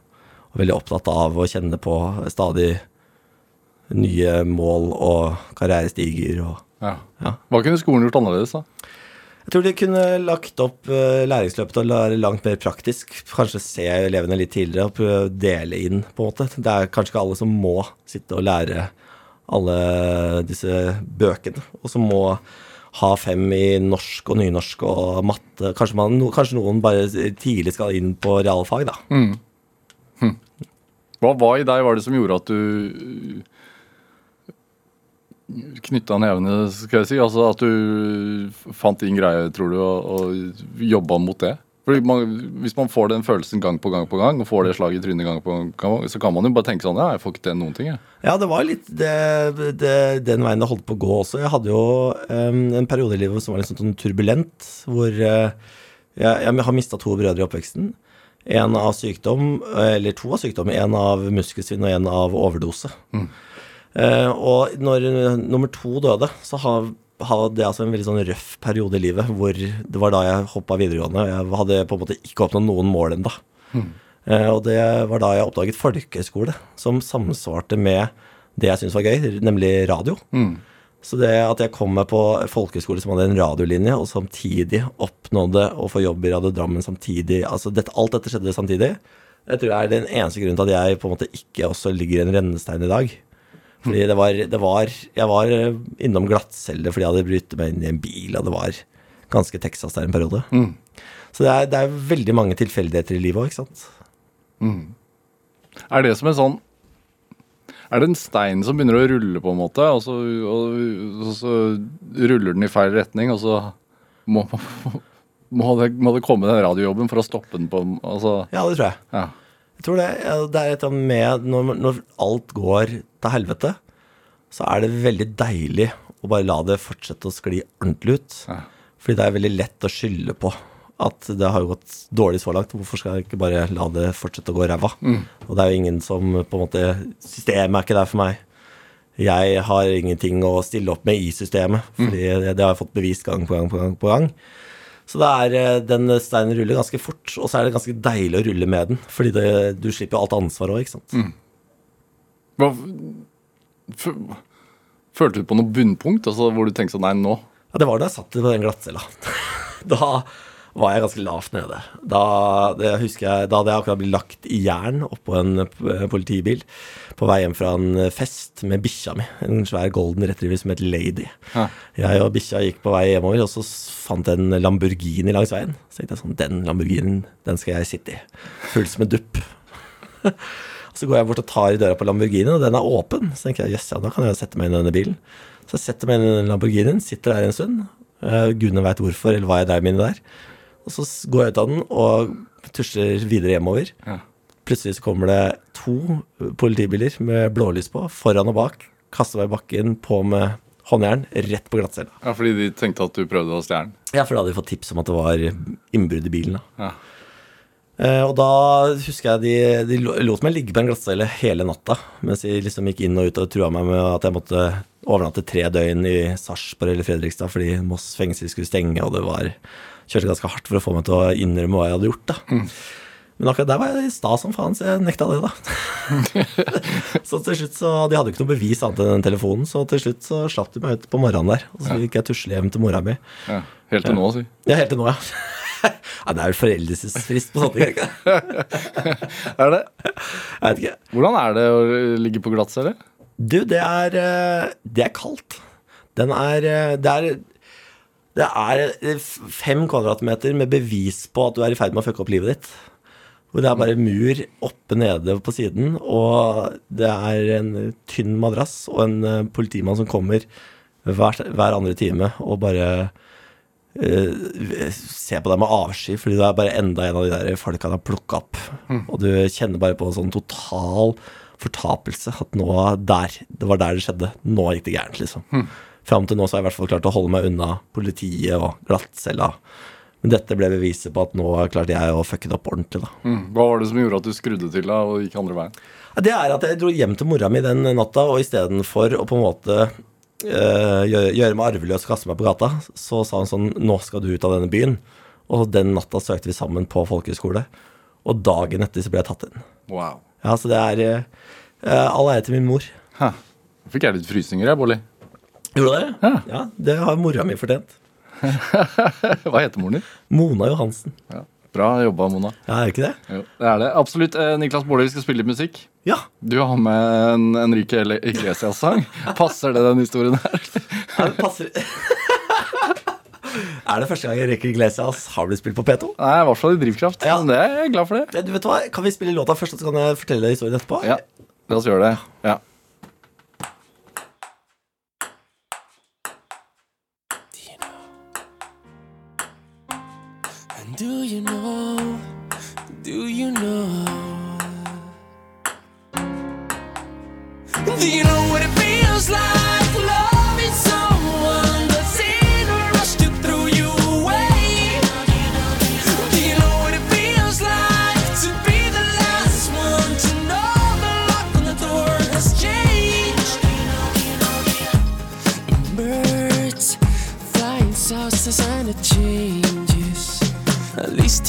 Og veldig opptatt av å kjenne på stadig nye mål og karrierestiger og Ja. ja. Hva kunne skolen gjort annerledes, da? Jeg tror de kunne lagt opp eh, læringsløpet til å være langt mer praktisk. Kanskje se elevene litt tidligere og prøve å dele inn, på en måte. Det er kanskje ikke alle som må sitte og lære alle disse bøkene, og som må ha fem i norsk og nynorsk og matte. Kanskje, man, kanskje noen bare tidlig skal inn på realfag, da. Hva, hva i deg var det som gjorde at du knytta nevene, skal jeg si? Altså at du fant din greie, tror du, og, og jobba mot det? Fordi man, Hvis man får den følelsen gang på gang på gang, og får det slaget i trynet gang på gang, så kan man jo bare tenke sånn Ja, jeg får ikke til noen ting, jeg. Ja, det var litt det, det, den veien det holdt på å gå også. Jeg hadde jo um, en periode i livet som var litt sånn turbulent, hvor uh, jeg, jeg har mista to brødre i oppveksten. En av sykdom, eller to av sykdom. En av muskelsvinn og en av overdose. Eh, og når eh, nummer to døde, så har hadde jeg altså en veldig sånn røff periode i livet hvor det var da jeg hoppa videregående. og Jeg hadde på en måte ikke oppnådd noen mål ennå. Eh, og det var da jeg oppdaget folkehøyskole, som samsvarte med det jeg syntes var gøy, nemlig radio. Så det at jeg kom meg på folkehøyskole som hadde en radiolinje, og samtidig oppnådde å få jobb i Radio Drammen samtidig altså dette, Alt dette skjedde samtidig. Det tror jeg er den eneste grunnen til at jeg på en måte ikke også ligger i en rennestein i dag. Fordi det var, det var Jeg var eh, innom glattcelle fordi jeg hadde brytet meg inn i en bil, og det var ganske Texas der en periode. Så det er, det er veldig mange tilfeldigheter i livet òg, ikke sant. Er det som en sånn Er det en stein som begynner å rulle, på en måte, og så, og, og så ruller den i feil retning, og så må, må, det, må det komme den radiojobben for å stoppe den på altså, Ja, det tror jeg. ja. Jeg tror det, det er et eller annet med når, når alt går til helvete, så er det veldig deilig å bare la det fortsette å skli ordentlig ut. Ja. Fordi det er veldig lett å skylde på at det har gått dårlig så langt. Hvorfor skal jeg ikke bare la det fortsette å gå ræva? Og det er jo ingen som på en måte Systemet er ikke der for meg. Jeg har ingenting å stille opp med i systemet, fordi det, det har jeg fått bevist gang på gang på gang. på gang. Så det er, eh, den steinen ruller ganske fort, og så er det ganske deilig å rulle med den. Fordi det, du slipper jo alt ansvar òg, ikke sant. Hva, Følte du på noe bunnpunkt altså, hvor du tenkte sånn Nei, nå Ja, det var da jeg satt på den glattcella. da var jeg ganske lavt nede. Da, jeg, da hadde jeg akkurat blitt lagt i jern oppå en eh, politibil på vei hjem fra en fest med bikkja mi. En svær golden retriever som het Lady. Ja. Jeg og bikkja gikk på vei hjemover, og så fant jeg en Lamborghini langs veien. Så tenkte jeg sånn, den Lamborghinien, den skal jeg sitte i. Full som en dupp. Så går jeg bort og tar i døra på Lamborghinien, og den er åpen. Så tenker jeg jøss, ja, da kan jeg sette meg inn i denne bilen. Så jeg setter meg inn i Lamborghinien, sitter der en stund. Uh, Gudene veit hvorfor, eller hva jeg dreiv med inni der. Og så går jeg ut av den og tusler videre hjemover. Ja. Plutselig så kommer det to politibiler med blålys på, foran og bak. Kaster meg i bakken, på med håndjern, rett på glattcella. Ja, Fordi de tenkte at du prøvde å stjele den? Ja, for da hadde de fått tips om at det var innbrudd i bilen. da. Ja. Eh, og da husker jeg de, de lot meg ligge på en glattcelle hele natta, mens de liksom gikk inn og ut og trua meg med at jeg måtte overnatte tre døgn i Sarpsborg eller Fredrikstad fordi Moss fengsel skulle stenge, og det var kjørte ganske hardt for å få meg til å innrømme hva jeg hadde gjort. da. Men akkurat der var jeg sta som faen, så jeg nekta det, da. så til slutt så, De hadde jo ikke noe bevis annet enn den telefonen, så til slutt så slapp de meg ut på morgenen der. Og så gikk jeg tusle hjem til mora mi. Ja. Helt til nå, si. Ja, helt til nå, ja. ja det er vel foreldelsesfrist på sånne ting, Er det? Jeg vet ikke. Hvordan er det å ligge på glattcelle? Du, det er eh, Det er kaldt. Den er eh, Det er det er eh, fem kvadratmeter med bevis på at du er i ferd med å fucke opp livet ditt. Hvor det er bare mur oppe nede på siden, og det er en tynn madrass og en eh, politimann som kommer hver, hver andre time og bare eh, ser på deg med avsky, fordi du er bare enda en av de der folka de har plukka opp. Og du kjenner bare på en sånn total fortapelse. At nå der, det var der det skjedde. Nå gikk det gærent, liksom. Fram til nå så har jeg i hvert fall klart å holde meg unna politiet og glattcella. Men dette ble beviset på at nå klarte jeg å fucke det opp ordentlig, da. Mm. Hva var det som gjorde at du skrudde til da og gikk andre veien? Det er at jeg dro hjem til mora mi den natta, og istedenfor å på en måte øh, gjøre, meg arveløs og kaste meg på gata, så sa hun sånn Nå skal du ut av denne byen. Og den natta søkte vi sammen på folkehøyskole. Og dagen etter så ble jeg tatt inn. Wow. Ja, så det er øh, all ære til min mor. Hæ. Nå fikk jeg litt frysninger, jeg, Bolli. Gjorde det? Ja. ja. Det har mora mi fortjent. Hva heter moren din? Mona Johansen. Ja. Bra jobba, Mona. Ja, er det ikke det? Jo, det er det. Absolutt. Eh, Niklas Baarli, vi skal spille litt musikk. Ja. Du har med en Enrique Iglesias-sang. Passer det den historien her? Ja, det passer Er det første gang Enrique Iglesias har blitt spilt på P2? Nei, i hvert fall i Drivkraft. Ja. Det er jeg glad for det. Du vet hva, Kan vi spille låta først, og så kan jeg fortelle historien etterpå? Ja, la oss gjøre det. Ja. Do you know? Do you know? Do you know what it feels like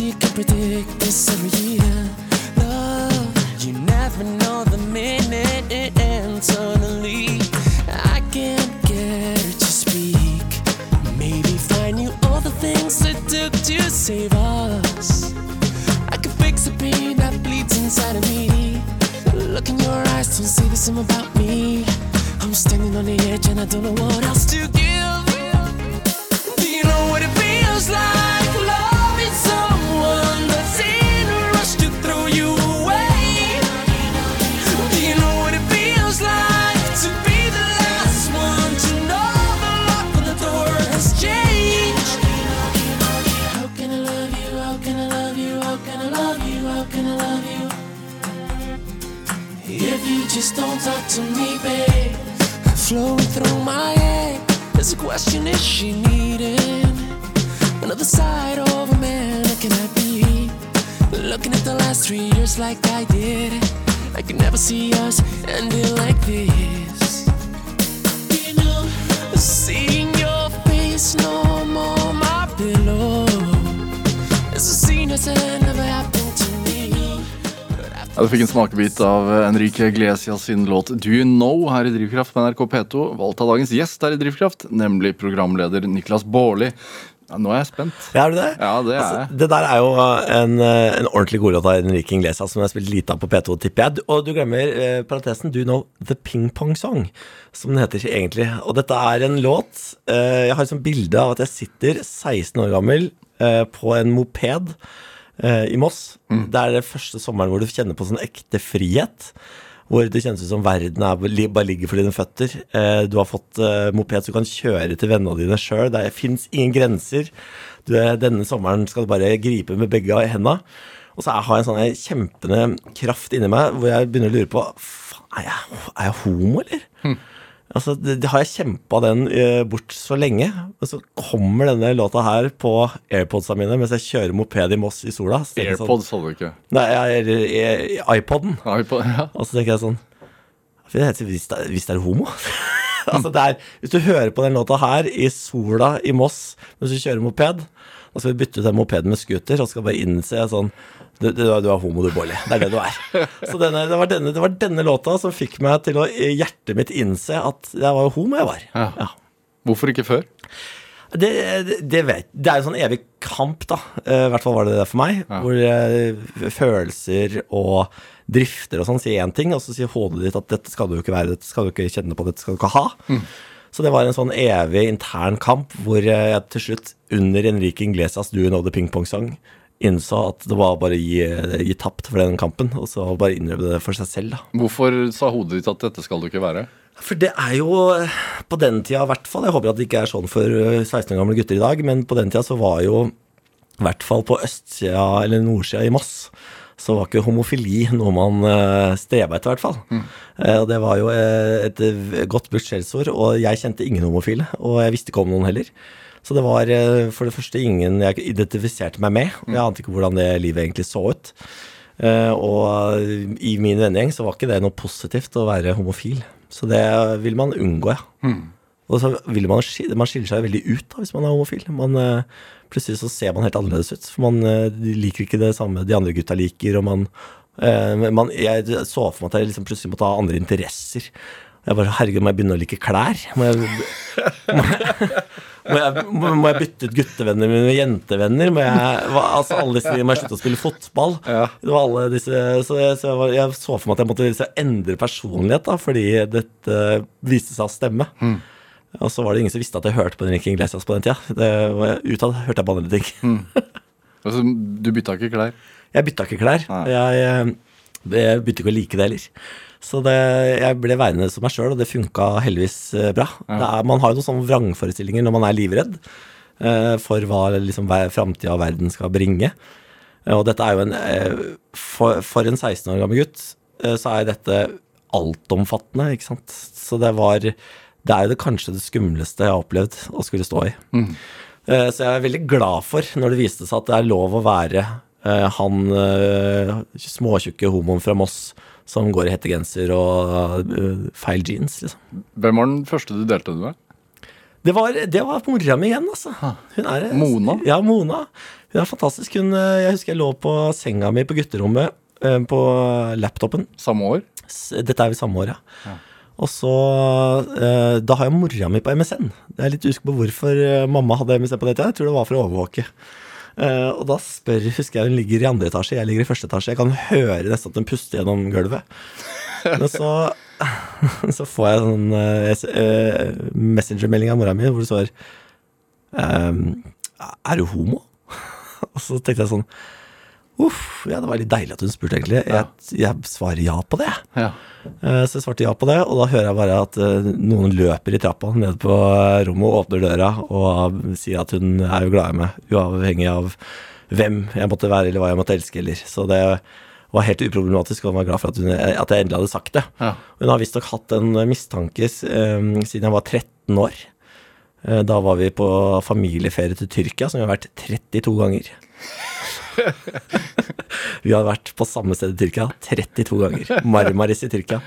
You can predict this every year. Love, you never know the minute and suddenly I can't get her to speak. Maybe find you all the things it took to save us. I could fix the pain that bleeds inside of me. Look in your eyes, don't say the same about me. I'm standing on the edge and I don't know what else to give. Do you know what it feels like love you? How can I love you? If you just don't talk to me, babe, flowing through my head is a question: Is she needing another side of a man? Can I be looking at the last three years like I did? I could never see us ending like this. You know, seeing your face no more my pillow. It's a scene that Ja, Du fikk en smakebit av Enrique Iglesias sin låt Do You Know her i Drivkraft på NRK P2. Valgt av dagens gjest her i Drivkraft, nemlig programleder Niklas Baarli. Ja, nå er jeg spent. Ja, er du det? Ja, det er Altså, jeg. det der er jo en, eh, en ordentlig god låt av Enrique Iglesias som jeg har spilt lite av på P2, tipper jeg. Og du glemmer eh, parentesen Do You Know The Ping Pong Song, som den heter egentlig. Og dette er en låt eh, Jeg har et sånt bilde av at jeg sitter 16 år gammel eh, på en moped eh, i Moss. Det er det første sommeren hvor du kjenner på sånn ekte frihet. Hvor det kjennes ut som verden er, bare ligger for dine føtter. Eh, du har fått eh, moped så du kan kjøre til vennene dine sjøl. Det fins ingen grenser. Du, denne sommeren skal du bare gripe med begge henda. Og så har jeg en sånn kjempende kraft inni meg hvor jeg begynner å lure på er, jeg, er jeg homo, eller? Altså, det, det har jeg kjempa den eh, bort så lenge. Og så kommer denne låta her på airpodsa mine mens jeg kjører moped i Moss i sola. Så sånn- AirPods hadde du ikke. Nei, jeg- jeg, iPoden. iPod, ja. Og så tenker jeg sånn Hvis det hvis det er homo Altså det er Hvis du hører på den låta her i sola i Moss mens du kjører moped, da skal vi bytte ut den mopeden med scooter og skal bare innse sånn du, du, du er homo, du, Bolli. Det er det du er. Så denne, det, var denne, det var denne låta som fikk meg til å i hjertet mitt innse at jeg var homo jeg var. Ja. Ja. Hvorfor ikke før? Det, det, det vet Det er en sånn evig kamp, da. Eh, I hvert fall var det det for meg. Ja. Hvor følelser og drifter og sånn sier én ting, og så sier hodet ditt at dette skal du jo ikke være, dette skal du ikke kjenne på, dette skal du ikke ha. Så det var en sånn evig intern kamp hvor jeg til slutt, under Enrique Inglesias Do You Know The Ping Pong Song, innså at det var bare å gi, gi tapt for den kampen, og så bare innrømme det for seg selv, da. Hvorfor sa hodet ditt at dette skal du ikke være? For det er jo eh, På den tida i hvert fall Jeg håper at det ikke er sånn for eh, 16 år gamle gutter i dag, men på den tida så var jo i hvert fall på østsida eller nordsida i Moss så var ikke homofili noe man uh, streba etter, i hvert fall. Mm. og det var jo eh, et eh, godt brukt skjellsord, og jeg kjente ingen homofile. Og jeg visste ikke om noen heller. Så det var eh, for det første ingen jeg identifiserte meg med. Jeg ante ikke hvordan det livet egentlig så ut. Eh, og i min vennegjeng så var ikke det noe positivt å være homofil. Så det vil man unngå, ja. Og så vil man, man skiller seg veldig ut da, hvis man er homofil. Man, eh, plutselig så ser man helt annerledes ut. For man liker ikke det samme de andre gutta liker, og man, man Jeg så for meg at jeg liksom plutselig måtte ha andre interesser. Jeg bare Herregud, må jeg begynne å like klær? Må jeg, må jeg, må jeg, må, må jeg bytte ut guttevenner mine med jentevenner? Må jeg, hva, altså alle disse, må jeg slutte å spille fotball? Det var alle disse, så jeg, så var, jeg så for meg at jeg måtte liksom endre personlighet, da, fordi dette viste seg å stemme. Og så var det ingen som visste at jeg hørte på Henrik Iglesias på den tida. Utad hørte jeg på andre ting. Altså, du bytta ikke klær? Jeg bytta ikke klær. Jeg, eh, jeg begynte ikke å like det heller. Så det, jeg ble værende som meg sjøl, og det funka heldigvis eh, bra. Det er, man har jo noen sånne vrangforestillinger når man er livredd. eh, for hva liksom framtida av verden skal bringe. Eh, Og dette er jo en eh, For, for en 16 år gammel gutt eh, så er dette altomfattende, ikke sant. Så det var Det er jo det, kanskje det skumleste jeg har opplevd å skulle stå i. Eh, Så jeg er veldig glad for når det viste seg at det er lov å være han eh, småtjukke homoen fra Moss som går i hettegenser og eh, feil jeans, liksom. Hvem var den første du delte det med? Det var, det var mora mi igjen, altså. Er, Mona? Ja, Mona. Hun er fantastisk. Hun, eh, jeg husker jeg lå på senga mi på gutterommet eh, på laptopen. Samme år? Dette er vi samme år, ja. Og så eh, Da har jeg mora mi på MSN. Jeg er litt usikker på hvorfor eh, mamma hadde MSN på det. Jeg tror det var for å overvåke. Eh, og da spør husker jeg hun ligger i andre etasje, jeg ligger i første etasje. Jeg kan høre nesten at hun puster gjennom gulvet. Men så, så får jeg sånn uh, messengermelding av mora mi hvor det står um, Er du homo? og så tenkte jeg sånn Uff, ja, det var litt deilig at hun spurte, egentlig. Jeg, jeg svarer ja på det. Ja. Eh, Så jeg svarte ja på det, og da hører jeg bare at eh, noen løper i trappa ned på eh, rommet og åpner døra og sier at hun er jo glad i meg, uavhengig av hvem jeg måtte være eller hva jeg måtte elske eller. Så det var helt uproblematisk, og hun var glad for at, hun, at jeg endelig hadde sagt det. Ja. Hun har visstnok hatt en mistanke um, siden jeg var 13 år. Da var vi på familieferie til Tyrkia, som vi har vært 32 ganger. Vi har vært på samme sted i Tyrkia 32 ganger. Marmaris i Tyrkia.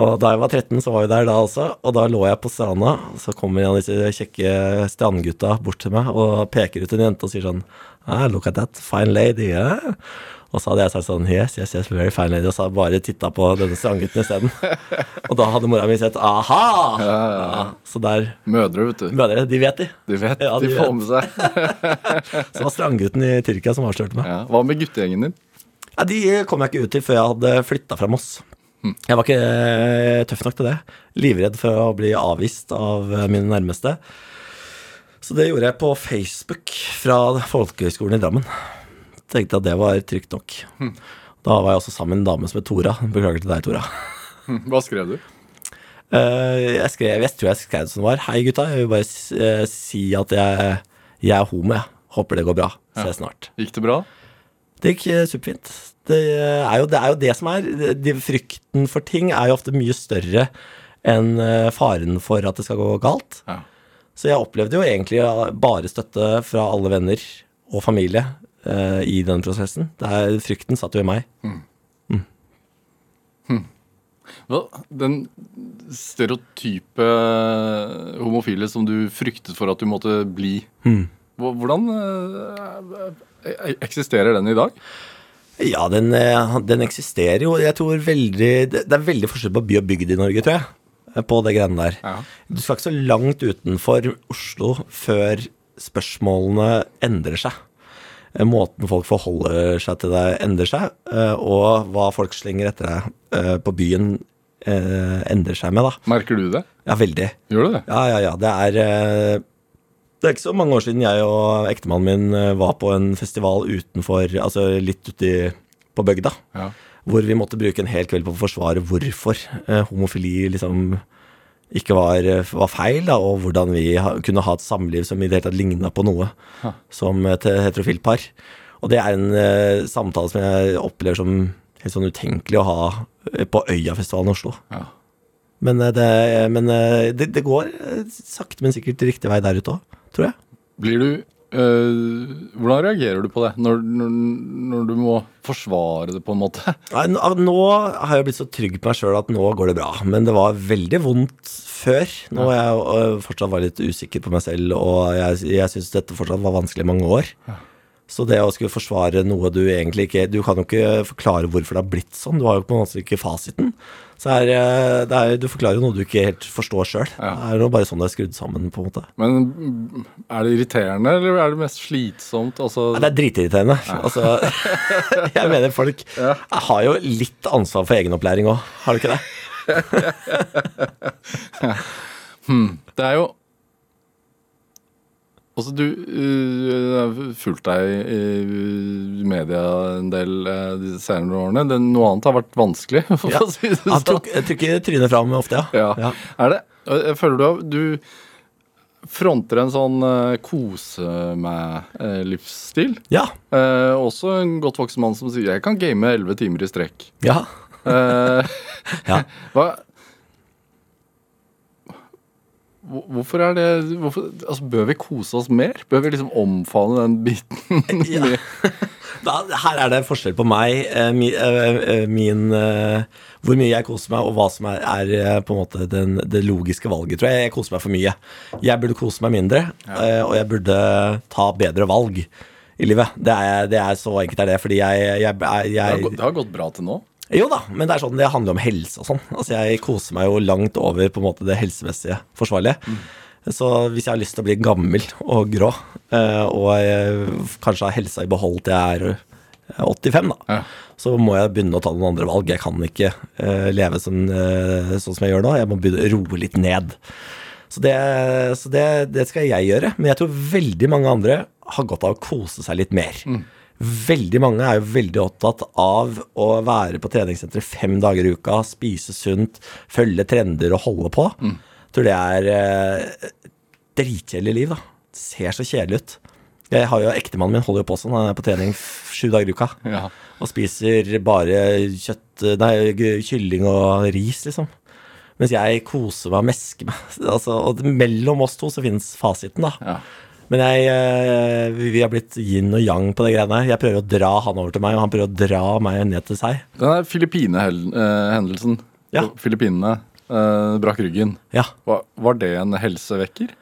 Og da jeg var 13, så var vi der da også, og da lå jeg på stranda. Så kommer en av disse kjekke strandgutta bort til meg og peker ut en jente og sier sånn ah, Look at that fine lady. Yeah. Og så hadde jeg sagt sånn Yes, yes, yes, very fine lady. Og så hadde jeg bare titta på denne strandgutten isteden. Og da hadde mora mi sett Aha! Ja, så der Mødre, vet du. Mødre, de vet de. De vet, Ja, de de får med seg. Så det var strandgutten i Tyrkia som avslørte meg. Ja. Hva med guttegjengen din? Ja, de kom jeg ikke ut til før jeg hadde flytta fra Moss. Jeg var ikke eh, tøff nok til det. Livredd for å bli avvist av eh, mine nærmeste. Så det gjorde jeg på Facebook fra Folkehøgskolen i Drammen. Tenkte at det var trygt nok. Da var jeg også sammen med en dame som het Tora. Beklager til deg, Tora. Hva skrev du? Eh, Jeg, skrev, jeg tror jeg skrev det som det var. Hei, gutta. Jeg vil bare eh, si at jeg, jeg er homo, jeg. Håper det går bra. Ses snart. Gikk det bra? Det gikk eh, superfint. Det er, jo, det er jo det som er de, Frykten for ting er jo ofte mye større enn faren for at det skal gå galt. Ja. Så jeg opplevde jo egentlig bare støtte fra alle venner og familie eh, i den prosessen. Det er, frykten satt jo i meg. Hva, den stereotype homofile som du fryktet for at du måtte bli, mm. hvordan eh, eh, eksisterer den i dag? Ja, den, den eksisterer jo. Jeg tror veldig Det er veldig forskjell på by og bygd i Norge, tror jeg. På det greiene der. Ja. Du skal ikke så langt utenfor Oslo før spørsmålene endrer seg. Eh, Måten folk forholder seg til deg, endrer seg. eh, Og hva folk slenger etter deg eh, på byen, endrer seg med, da. Merker du det? Ja, veldig. Gjør du det? Ja, ja, ja. Det er Det er ikke så mange år siden jeg og ektemannen min var på en festival utenfor Altså litt uti på bygda. Ja. Hvor vi måtte bruke en hel kveld på å forsvare hvorfor homofili liksom ikke var, var feil, da, og hvordan vi ha, kunne ha et samliv som i det hele tatt ligna på noe som et heterofilt par. Og det er en uh, samtale som jeg opplever som helt sånn utenkelig å ha eh, på Øyafestivalen i Oslo. Ja. Men, eh, det, men eh, det, det går eh, sakte, men sikkert riktig vei der ute òg, tror jeg. Blir du eh, Hvordan reagerer du på det når, når, når du må forsvare det, på en måte? Nei, nå har jeg blitt så trygg på meg sjøl at nå går det bra. Men det var veldig vondt før. Nå er jeg øh, fortsatt var litt usikker på meg selv, og jeg, jeg syns dette fortsatt var vanskelig i mange år. Så det å skulle forsvare noe du egentlig ikke Du kan jo ikke forklare hvorfor det har blitt sånn. Du har jo på en måte ikke fasiten. Så er, øh, det er, du forklarer jo noe du ikke helt forstår sjøl. Ja. Det er jo bare sånn det er skrudd sammen, på en måte. Men mm, er det irriterende, eller er det mest slitsomt? Altså, Nei, det er dritirriterende. Altså, jeg mener folk har jo litt ansvar for egenopplæring òg, har du ikke det? Det er jo Altså, du har uh, fulgt deg i media en del uh, de senere årene. Det, noe annet har vært vanskelig, for Ja. si det sånn. tok, jeg trykker trynet fram ofte, ja. Ja. Er det? Jeg føler du har du, fronter en sånn uh, kose-meg-livsstil. Ja. Eh, også en godt voksen mann som sier 'jeg kan game 11 timer i strekk'. Ja. Eh, Ja. hva Hvorfor er det hvorfor, altså, Bør vi kose oss mer? Bør vi liksom omfavne den biten? Ja. Da, her er det forskjell på meg, eh, eh, eh, min eh, Hvor mye jeg koser meg, og hva som er, er på en måte den, det logiske valget, tror jeg. Jeg koser meg for mye. Jeg burde kose meg mindre, eh, og jeg burde ta bedre valg i livet. Det er, det er så enkelt er det, fordi jeg, jeg, jeg, Det har, gått, det har gått bra til nå. Jo da, men det er sånn, det handler om helse og sånn. Altså Jeg koser meg jo langt over på en måte det helsemessige forsvarlige. Så hvis jeg har lyst til å bli gammel og grå, eh, og kanskje har helsa i behold til jeg er eh, 85, da, Ja. så må jeg begynne å ta noen andre valg. Jeg kan ikke eh, leve sånn, eh, sånn som jeg gjør nå. Jeg må begynne å roe litt ned. Så, det, så det, det skal jeg gjøre. Men jeg tror veldig mange andre har godt av å kose seg litt mer. Veldig mange er jo veldig opptatt av å være på treningssenteret fem dager i uka, spise sunt, følge trender og holde på. Jeg tror det er eh, dritkjedelig liv, da. Det ser så kjedelig ut. Jeg har jo Ektemannen min holder jo på sånn, han er på trening sju dager i uka. Ja. Og spiser bare kjøtt Nei, kylling og ris, liksom. Mens jeg koser meg og mesker meg. Altså, og mellom oss to så finnes fasiten, da. Ja. Men jeg, eh, vi har blitt yin og yang på det greiene her. Jeg prøver å dra han over til meg, og han prøver å dra meg ned til seg. Den der Filippine-hendelsen Ja. Filippinene eh, brakk ryggen. Ja. Var, var det en helsevekker?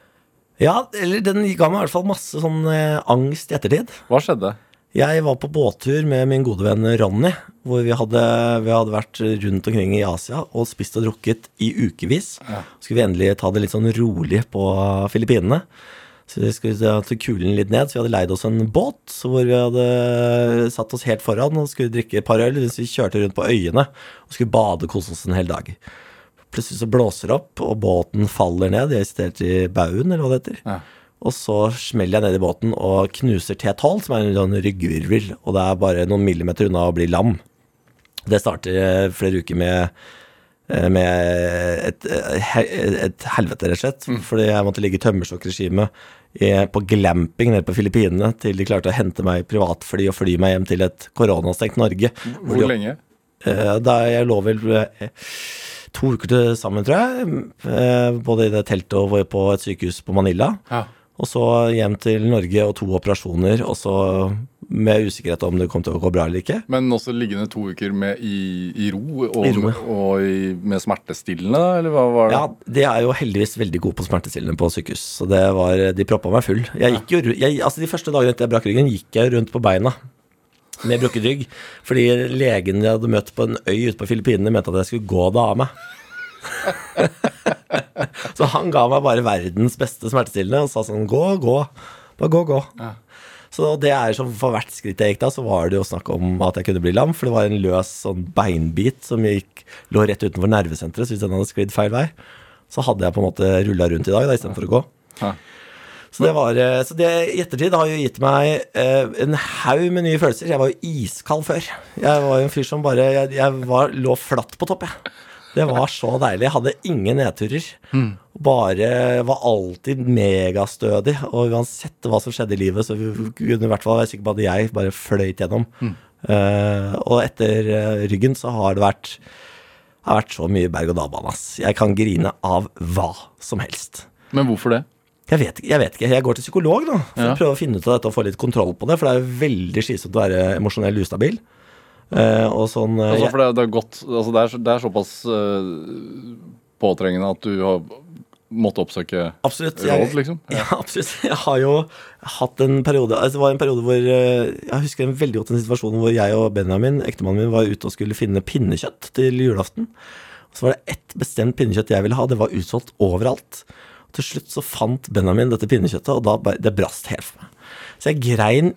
ja, eller den ga meg i hvert fall masse sånn eh, angst i ettertid. Hva skjedde? Jeg var på båttur med min gode venn Ronny, hvor vi hadde, vi hadde vært rundt omkring i Asia og spist og drukket i ukevis. Så skulle vi endelig ta det litt sånn rolig på Filippinene. Så vi skulle ta kulen litt ned, så vi hadde leid oss en båt hvor vi hadde satt oss helt foran og skulle drikke et par øl mens vi kjørte rundt på øyene og skulle bade og kose oss en hel dag. Plutselig så blåser det opp, og båten faller ned. Jeg sitter i baugen, eller hva det heter. Ja. Og så smeller jeg ned i båten og knuser T12, som er en sånn ryggvirvel, og det er bare noen millimeter unna å bli lam. Det starter flere uker med, med et, eh, et helvete, rett og slett. Fordi jeg måtte ligge i tømmerstokkregime på glamping nede på Filippinene til de klarte å hente meg i privatfly og fly meg hjem til et koronastengt Norge. Hvor Hvor lenge? Eh, Da jeg lå vel eh, to uker til sammen, tror jeg. eh, Både i det teltet og på et sykehus på Manila. Ja. Og så hjem til Norge og to operasjoner, og så med usikkerhet om det kom til å gå bra eller ikke. Men også liggende to uker med i, i ro og, I ja. og i, med smertestillende, eller hva var det? Ja, de er jo heldigvis veldig gode på smertestillende på sykehus, så det var, de proppa meg full. Jeg gikk jo, jeg, altså De første dagene etter jeg brakk ryggen, gikk jeg rundt på beina med brukket rygg, fordi legen jeg hadde møtt på en øy ute på Filippinene, mente at jeg skulle gå det av meg. så han ga meg bare verdens beste smertestillende og sa sånn Gå, gå. Bare gå, gå. Så det er som for hvert skritt jeg gikk da, så var det jo snakk om at jeg kunne bli lam, for det var en løs sånn beinbit som gikk, lå rett utenfor nervesenteret, så hvis den hadde sklidd feil vei, så hadde jeg på en måte rulla rundt i dag da, istedenfor å gå. Ja. Så det, var, eh, så det i ettertid har jo gitt meg eh, en haug med nye følelser. Jeg var jo iskald før. Jeg var jo en fyr som bare Jeg, jeg var, lå flatt på topp, jeg. Det var så deilig. Jeg hadde ingen nedturer. Bare var alltid megastødig. Og uansett hva som skjedde i livet, så kunne i hvert fall være sikker på at jeg bare fløyt gjennom. Eh, og etter eh, ryggen så har det vært det har vært så mye berg-og-dal-bane. Jeg kan grine av hva som helst. Men hvorfor det? Jeg vet, jeg vet ikke. Jeg går til psykolog nå for Ja. å prøve å finne ut av dette og få litt kontroll på det. For det er jo veldig slitsomt å være emosjonell ustabil. Eh, og sånn eh, Altså, for det, det, er godt, altså, det, er, det er såpass eh, påtrengende at du har måttet oppsøke Absolutt. råd, liksom? Ja, absolutt. Jeg har jo hatt en periode altså Det var en periode hvor eh, Jeg husker en veldig godt en situasjon hvor jeg og Benjamin, ektemannen min, var ute og skulle finne pinnekjøtt til julaften. Og så var det ett bestemt pinnekjøtt jeg ville ha. Det var utsolgt overalt. Og til slutt så fant Benjamin dette pinnekjøttet, og da det brast helt for meg. Så jeg grein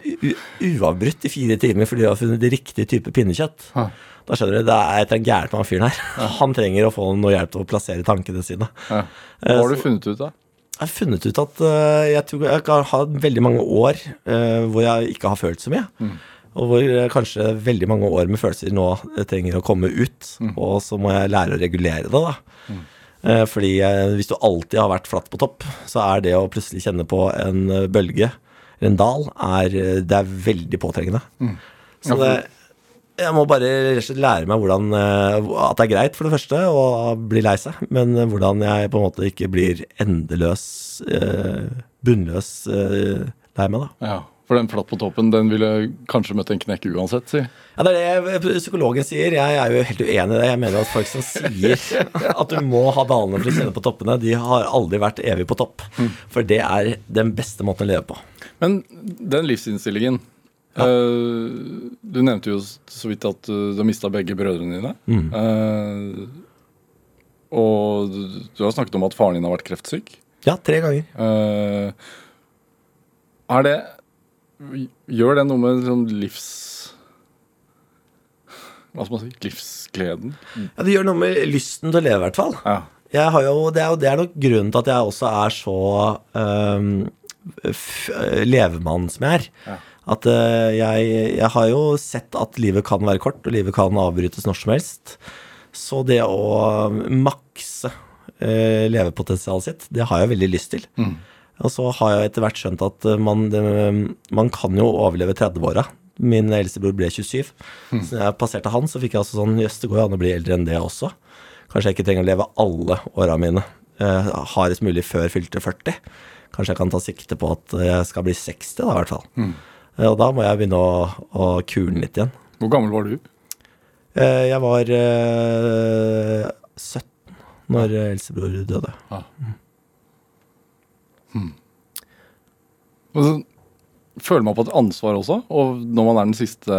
uavbrutt i fire timer fordi jeg har funnet riktig type pinnekjøtt. Ja. Da skjønner du, det er et gærent med han fyren her. Han trenger å få noe hjelp til å plassere tankene sine. Ja. Eh, Hva har du funnet ut da? jeg har funnet ut at eh, jeg tror jeg har hatt veldig mange år eh, hvor jeg ikke har følt så mye. Og hvor kanskje veldig mange år med følelser nå trenger å komme ut. Og så må jeg lære å regulere det, da. Mm. fordi hvis du alltid har vært flatt på topp, så er det å plutselig kjenne på en bølge, eller en dal, er, eh, det er veldig påtrengende. Så det, jeg må bare lære meg hvordan, eh, at det er greit, for det første, å bli lei seg, men eh, hvordan jeg på en måte ikke blir endeløs, bunnløs lei meg, da. Ja, For den flatt på toppen, den ville kanskje møtt en knekk uansett, si. Ja, Det er det psykologen sier. Jeg er jo helt uenig i det. Jeg mener at folk som sier at du må ha dalene for å kjenne på toppene, de har aldri vært evig på topp. For det er den beste måten å leve på. Men den livsinnstillingen eh, Du nevnte jo så vidt at du, du har mista begge brødrene dine. Eh, og du, du har snakket om at faren din har vært kreftsyk. Ja, tre ganger. Uh, er det Gjør det noe med sånn livs... Hva skal man si? Livsgleden? Ja, Det gjør noe med lysten til å leve, i hvert fall. Ja. Jo, det, er det er nok grunnen til at jeg også er så f- levemann som jeg er. Ja. At uh, jeg, jeg har jo sett at livet kan være kort, og livet kan avbrytes når som helst. Så det å makse uh, levepotensialet sitt, det har jeg veldig lyst til. Og så har jeg etter hvert skjønt at man, det, man kan jo overleve 30-åra. Min eldstebror ble 27. Så da jeg passerte han, så fikk jeg altså sånn Jøss, det går jo an å bli eldre enn det også. Kanskje jeg ikke trenger å leve alle åra mine uh, hardest mulig før fylte 40. Kanskje jeg kan ta sikte på at jeg skal bli 60, da, i hvert fall. Mm. Og da må jeg begynne å, å kule litt igjen. Hvor gammel var du? Eh, Jeg var eh, 17 når eldstebror døde. Og så føler man på et ansvar også, og når man er den siste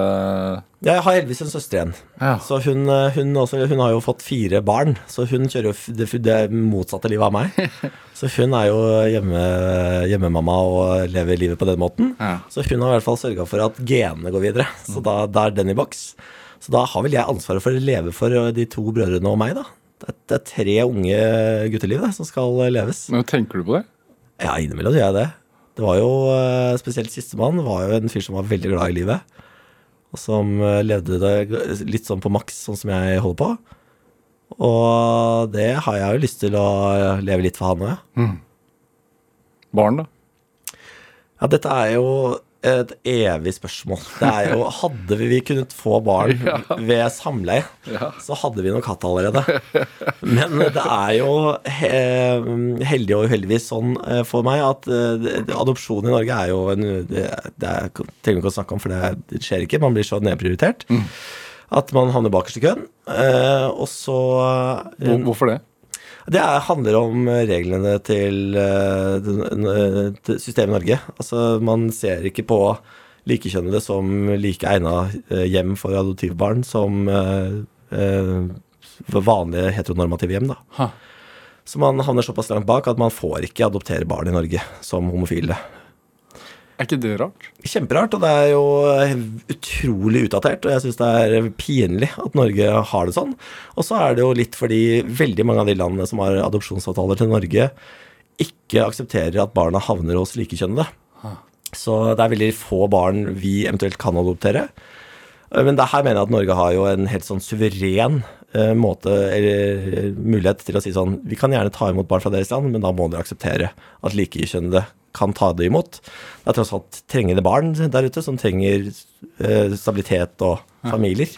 Jeg har heldigvis en søster igjen. Ja. Så hun, eh, hun, også, hun har jo fått fire barn, så hun kjører jo det, det motsatte livet av meg. Så hun er jo hjemme, hjemmemamma og lever livet på den måten. Ja. Så hun har i hvert fall sørga for at genene går videre. Så da, da er den i boks. Så da har vel jeg ansvaret for å leve for eh, de to brødrene og meg, da. Det er, tre unge gutteliv det, som skal eh, leves. Men tenker du på det? Ja, innimellom gjør jeg det. Det var jo spesielt sistemann var jo en fyr som var veldig glad i livet. Som eh, levde det litt sånn på maks, sånn som jeg holder på. Og det har jeg jo lyst til å eh, leve litt for han òg, Mm. Barn, da? Ja, dette er jo et evig spørsmål. Det er jo Hadde vi kunnet få barn ved samleie, Ja. så hadde vi nok hatt allerede. Men det er jo he heldig og uheldigvis sånn eh, for meg at eh, adopsjon i Norge er jo en Det, det er, trenger vi ikke å snakke om, for det, det skjer ikke. Man blir så nedprioritert. At man havner bakerst i køen. Eh, og så eh, Hvorfor det? Det er, handler om reglene til, eh, eh, til systemet i Norge. Altså, man ser ikke på likekjønnede som like egna eh, hjem for adoptivbarn som eh, eh, vanlige heteronormative hjem. da. Ha. Så man havner såpass langt bak at man får ikke adoptere barn i Norge som homofile. Er ikke det rart? Kjemperart, og det er jo eh, utrolig utdatert. Og jeg syns det er pinlig at Norge har det sånn. Og så er det jo litt fordi veldig mange av de landene som har adopsjonsavtaler til Norge, ikke aksepterer at barna havner hos likekjønnede. Så det er veldig få barn vi eventuelt kan adoptere. Eh, Men det her mener jeg at Norge har jo en helt sånn suveren eh, måte, eller mulighet til å si sånn Vi kan gjerne ta imot barn fra deres land, men da må dere akseptere at likekjønnede kan ta det imot. Det er tross alt trengende barn der ute som trenger eh, stabilitet og familier.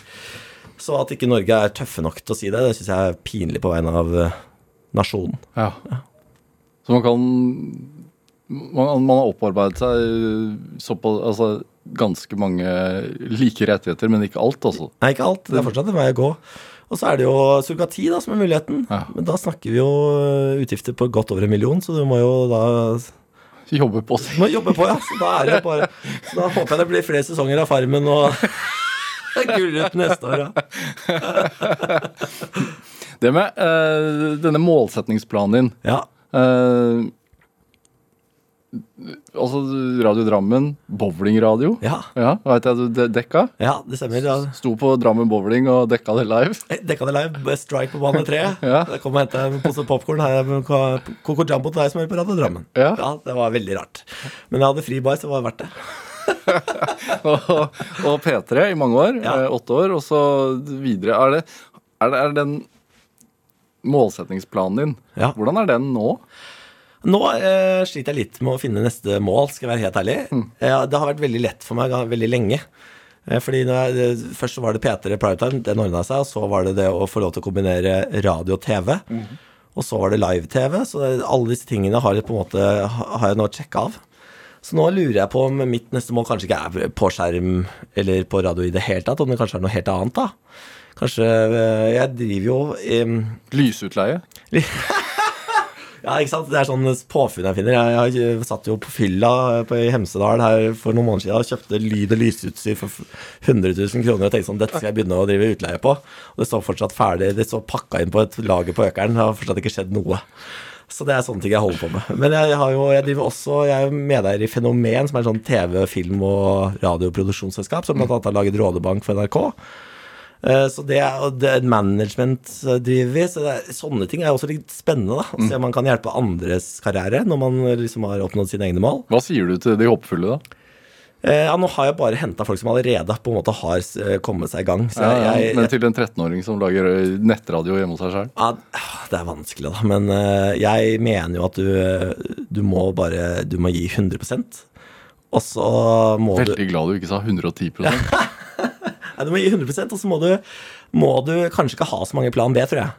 Så at ikke Norge er tøffe nok til å si det, det syns jeg er pinlig på vegne av eh, nasjonen. Ja. Så man kan man, man har opparbeidet seg såpass altså, ganske mange like rettigheter, men ikke alt, altså. Nei, ikke alt. Det er fortsatt en vei å gå. Og så er det jo surrogati da, som er muligheten. Ja. Men da snakker vi jo eh, utgifter på godt over en million, så du må jo da Jobbe på du må jobbe på, ja. Så da er det bare Så da håper jeg det blir flere sesonger av Farmen og Gullruten neste år, ja. Det med uh, denne målsetningsplanen din ja. eh, Altså Radio Drammen, bowlingradio. Ja, Ja, veit jeg du dekka? ja, det stemmer. Ja. Sto på Drammen bowling og dekka det live. Eh, Dekka det live. Strike på bane tre. Ja. Kom og hente en pose popkorn Coco Jumbo til deg som hører på Radio Drammen. Ja. Det var veldig rart. Men jeg hadde fri bar, så det var verdt det. og, og P3 i mange år. Ja. eh, Åtte år, og så videre. Er det, er det, er det den målsettingsplanen din. Ja. Hvordan er den nå? Nå eh, sliter jeg litt med å finne neste mål, skal jeg være helt ærlig. Eh, det har vært veldig lett for meg veldig lenge. Eh, fordi jeg, det- Først så var det P3 Primetime, den ordna seg. Og så var det det å få lov til å kombinere radio og TV. Og så var det live-TV. Så det, alle disse tingene har, jeg på en måte, har jeg nå sjekka av. Så nå lurer jeg på om mitt neste mål kanskje ikke er på skjerm eller på radio i det hele tatt. Om det kanskje er noe helt annet, da. Kanskje eh, Jeg driver jo eh, Lysutleie? Ja, ikke sant? Det er sånn påfunn jeg finner. Jeg, jeg satt jo på fylla på, i Hemsedal her for noen måneder siden og kjøpte lyd- og lysutstyr for 100 000 kroner og tenkte sånn, dette skal jeg begynne å drive utleie på. Og det står fortsatt ferdig. Det står pakka inn på et lager på Økeren. Det har fortsatt ikke skjedd noe. Så det er sånne ting jeg holder på med. Men jeg, har jo, jeg driver også, jeg er medeier i Fenomen, som er sånn TV-, film- og radioproduksjonsselskap, som bl.a. har laget Rådebank for NRK. Eh, Så det er, det er management driver vi, så er, sånne ting er også litt spennende. da, Å se om man kan hjelpe andres karriere når man liksom har oppnådd sine egne mål. Hva sier du til de håpefulle, da? Eh, Ja, Nå har jeg bare henta folk som allerede på en måte har eh, kommet seg i gang. Så Ja, jeg, men til en 13-åring som lager nettradio hjemme hos seg sjøl? ja, det er vanskelig, da. Men jeg mener jo at du, du må bare Du må gi 100% Og så må du Veldig glad du ikke sa 110 Nei, du må gi 100% og så må du, må du kanskje ikke ha så mange plan B, tror jeg.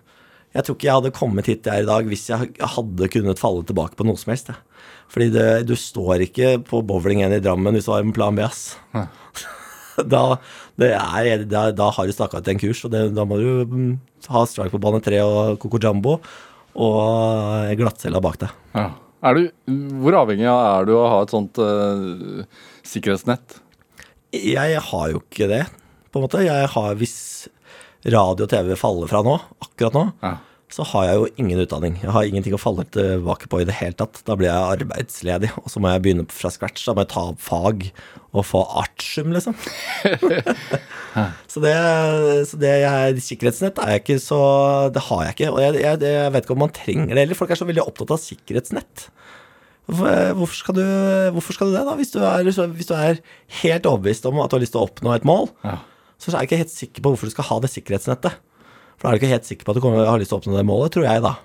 Jeg tror ikke jeg hadde kommet hit jeg er i dag hvis jeg hadde kunnet falle tilbake på noe som helst. Jeg. Fordi det, du står ikke på bowling igjen i Drammen hvis du har en plan B, ass. Da, det er, da, da har du staka ut en kurs, og det, da må du mm, ha strike på bane tre og Coco Jumbo og glattcella bak deg. Ja. Du, hvor avhengig er du av å ha et sånt uh, sikkerhetsnett? Jeg har jo ikke det, på en måte. Jeg har, hvis radio og TV faller fra nå, akkurat nå, Ja. så har jeg jo ingen utdanning. Jeg har ingenting å falle tilbake på i det hele tatt. Da blir jeg arbeidsledig, og så må jeg begynne fra scratch. Da må jeg ta opp fag og få artium, liksom. så det, så det jeg, sikkerhetsnett er jeg ikke så Det har jeg ikke. Og jeg, jeg, jeg vet ikke om man trenger det heller. Folk er så veldig opptatt av sikkerhetsnett. Hvorfor skal, du, hvorfor skal du det, da? Hvis du, er, hvis du er helt overbevist om at du har lyst til å oppnå et mål, Ja. Så er jeg ikke helt sikker på hvorfor du skal ha det sikkerhetsnettet. For da er du ikke helt sikker på at du kommer, har lyst til å oppnå det målet, tror jeg, da.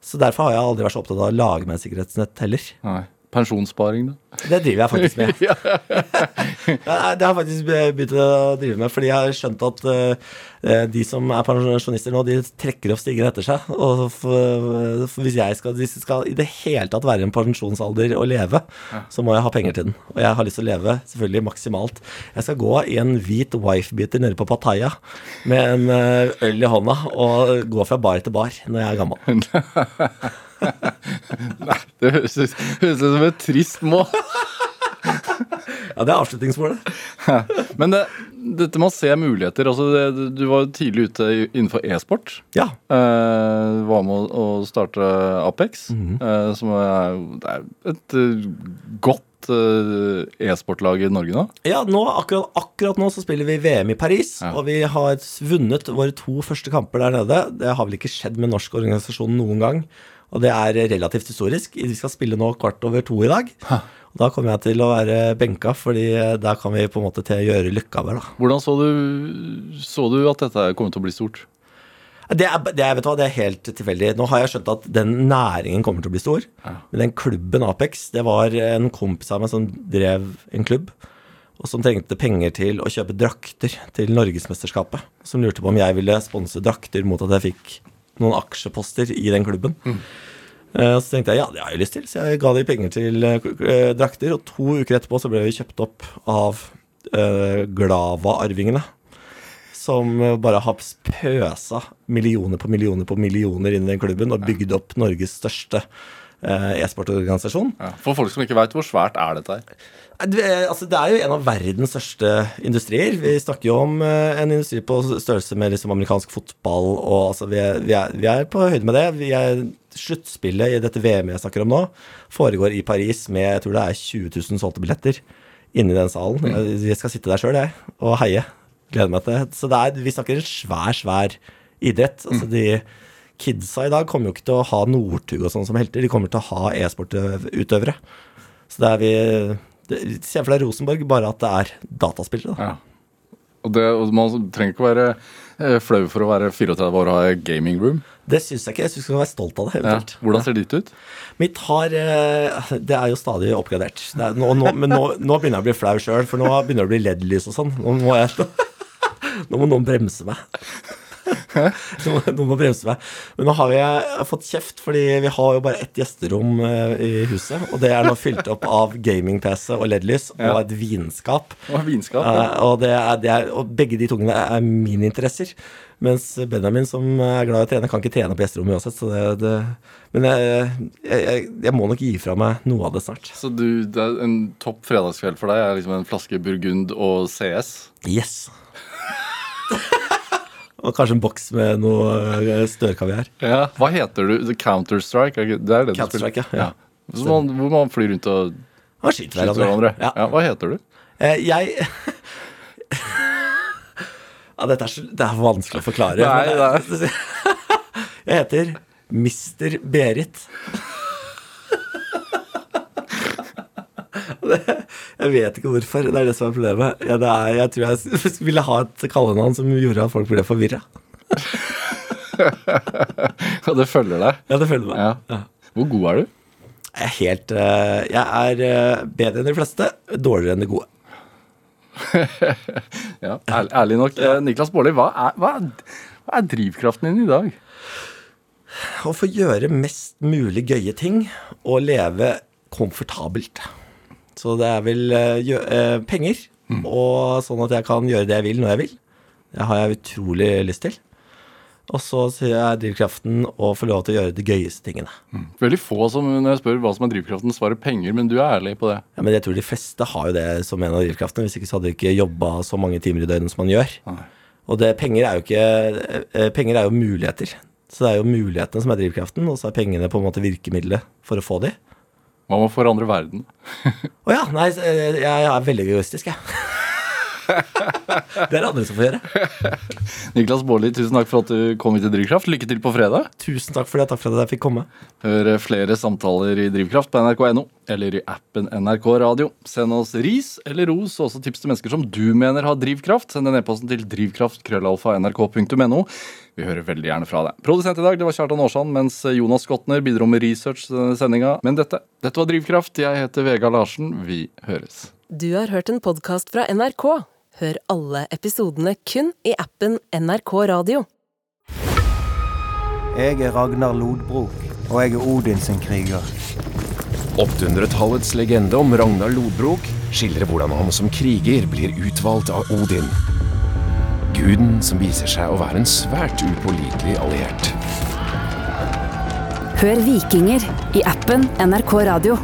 Så derfor har jeg aldri vært så opptatt av å lage meg et sikkerhetsnett heller. Nei. Pensjonssparing, da? Det driver jeg faktisk med. Ja, det har jeg faktisk begynt å drive med, fordi jeg har skjønt at eh, de som er pensjonister nå, de trekker opp stigen etter seg. Og for hvis jeg skal, hvis jeg skal i det hele tatt være en pensjonsalder og leve, så må jeg ha penger til den. Og jeg har lyst til å leve selvfølgelig maksimalt. Jeg skal gå i en hvit wife-beater nede på Pattaya med en eh, øl i hånda og gå fra bar til bar når jeg er gammel. Det høres ut som et trist mål. Ja, det er avslutningsmålet. Men det, dette med å se muligheter altså det, Du var tidlig ute innenfor e-sport. Ja. Eh, var med å, starte Apex, eh, som er, det er et eh, godt eh, e-sportlag i Norge nå. Ja, nå, akkurat, akkurat nå så spiller vi VM i Paris, Ja. og vi har vunnet våre to første kamper der nede. Det har vel ikke skjedd med norsk organisasjon noen gang, og det er relativt historisk. Vi skal spille nå kvart over to i dag. Og da kommer jeg til å være benka, fordi der kan vi på en måte til å gjøre lykkeover, da. Hvordan så du, så du at dette kom til å bli stort? Det er, det er, vet du hva, det er helt tilfeldig. Nå har jeg skjønt at den næringen kommer til å bli stor. Men den klubben Apex, det var en kompis av meg som drev en klubb, og som trengte penger til å kjøpe drakter til Norgesmesterskapet. Som lurte på om jeg ville sponse drakter mot at jeg fikk noen aksjeposter i den klubben. Mm. Så tenkte jeg ja, det har jeg lyst til, så jeg ga de penger til eh, eh, drakter. Og to uker etterpå så ble vi kjøpt opp av Glava-arvingene som bare har pøsa millioner på millioner på millioner inn i den klubben og bygd opp Norges største e-sportorganisasjon. Ja. For folk som ikke veit, hvor svært er dette her? Du, eh, Altså, det er jo en av verdens største industrier. Vi snakker jo om eh, en industri på størrelse med liksom amerikansk fotball. og altså, vi, er, vi, er, vi er på høyde med det. Vi er Sluttspillet i dette VM jeg snakker om nå, foregår i Paris med jeg tror det er 20 000 solgte billetter inni den salen. Jeg, jeg skal sitte der sjøl, og heie. Gleder meg til. Så det er, vi snakker en svær, svær idrett. Altså, de kidsa i dag kommer jo ikke til å ha Northug og sånn som helter. De kommer til å ha e-sportutøvere. Så det er vi det, Se for deg Rosenborg, bare at det er dataspillere. da. Ja. Og, det, og man trenger ikke være eh, flau for å være 34 år og ha gaming room. Det syns jeg ikke. Jeg syns du skal være stolt av det. Ja. Hvordan ser ditt ut? Mitt har eh, Det er jo stadig oppgradert. Det er, nå, nå, men nå, nå begynner jeg å bli flau sjøl, for nå begynner det å bli LED-lys og sånn. Nå må jeg Nå må noen bremse meg. Noen må bremse meg. Men nå har vi jeg fått kjeft, fordi vi har jo bare ett gjesterom eh, i huset. Og det er nå fylt opp av gaming-PC og LED-lys Ja. og et vinskap. Og, vinskap. Eh, Ja. og, det er, det er, og begge de tingene er mine interesser. Mens Benjamin, som er glad i å trene, kan ikke trene på gjesterommet uansett. Så det, det, men jeg, jeg, jeg, jeg må nok gi fra meg noe av det snart. Så du, det er en topp fredagskveld for deg er liksom en flaske Burgund og CS? Yes! Og kanskje en boks med noe eh, størkaviar. Ja. Hva heter du? Counter-Strike? er Det er det du Counter-Strike, spiller? ja. Ja. Så man, hvor man flyr rundt og man skyter hverandre. Ja. Ja. Hva heter du? Eh, jeg ja, dette er, så, det er vanskelig å forklare. Nei, det er jeg heter Mister Berit. Det, jeg vet ikke hvorfor. Det er det som er problemet. Ja, det er, jeg tror jeg ville ha et kallenavn som gjorde at folk ble forvirra. Og det følger deg. Ja, det følger meg. Ja. Hvor god er du? Jeg er helt eh, Jeg er eh, bedre enn de fleste, dårligere enn de gode. Ja, ærlig, ærlig nok. Eh, Niklas Baarli, hva, hva, hva er drivkraften din i dag? Å få gjøre mest mulig gøye ting og leve komfortabelt. Så det er vel uh, penger, og sånn at jeg kan gjøre det jeg vil når jeg vil. Det har jeg utrolig lyst til. Og så sier jeg drivkraften å få lov til å gjøre de gøyeste tingene. Veldig få som når jeg spør hva som er drivkraften, svarer penger, men du er ærlig på det. Ja, men jeg tror de fleste har jo det som en av drivkraftene. Hvis ikke så hadde de ikke jobba så mange timer i døgnet som man gjør. Nei. Og det, penger er jo ikke eh, Penger er jo muligheter. Så det er jo mulighetene som er drivkraften, og så er pengene på en måte virkemidlet for å få de. Hva med å forandre verden? Å ja, nei, eh, jeg er veldig egoistisk, jeg. Det er det andre som får gjøre. Niklas Baarli, tusen takk for at du kom hit til Drivkraft. Lykke til på fredag. Tusen takk for det. Takk for at jeg fikk komme. Hør flere samtaler i Drivkraft på nrk.no eller i appen NRK Radio. Send oss ris eller ros og også tips til mennesker som du mener har drivkraft. Send en e-post til drivkraft.krøllalfa.nrk.no. Vi hører veldig gjerne fra deg. Produsent i dag det var Kjartan Aarsand, mens Jonas Skotner bidro med research til denne sendinga. Men dette, dette var Drivkraft. Jeg heter Vegard Larsen. Vi høres. Du har hørt en podkast fra NRK. Hør alle episodene kun i appen NRK Radio. Jeg er Ragnar Lodbrok, og jeg er Odin sin kriger. 800-tallets legende om Ragnar Lodbrok skildrer hvordan han som kriger blir utvalgt av Odin. Guden som viser seg å være en svært upålitelig alliert. Hør Vikinger i appen NRK Radio.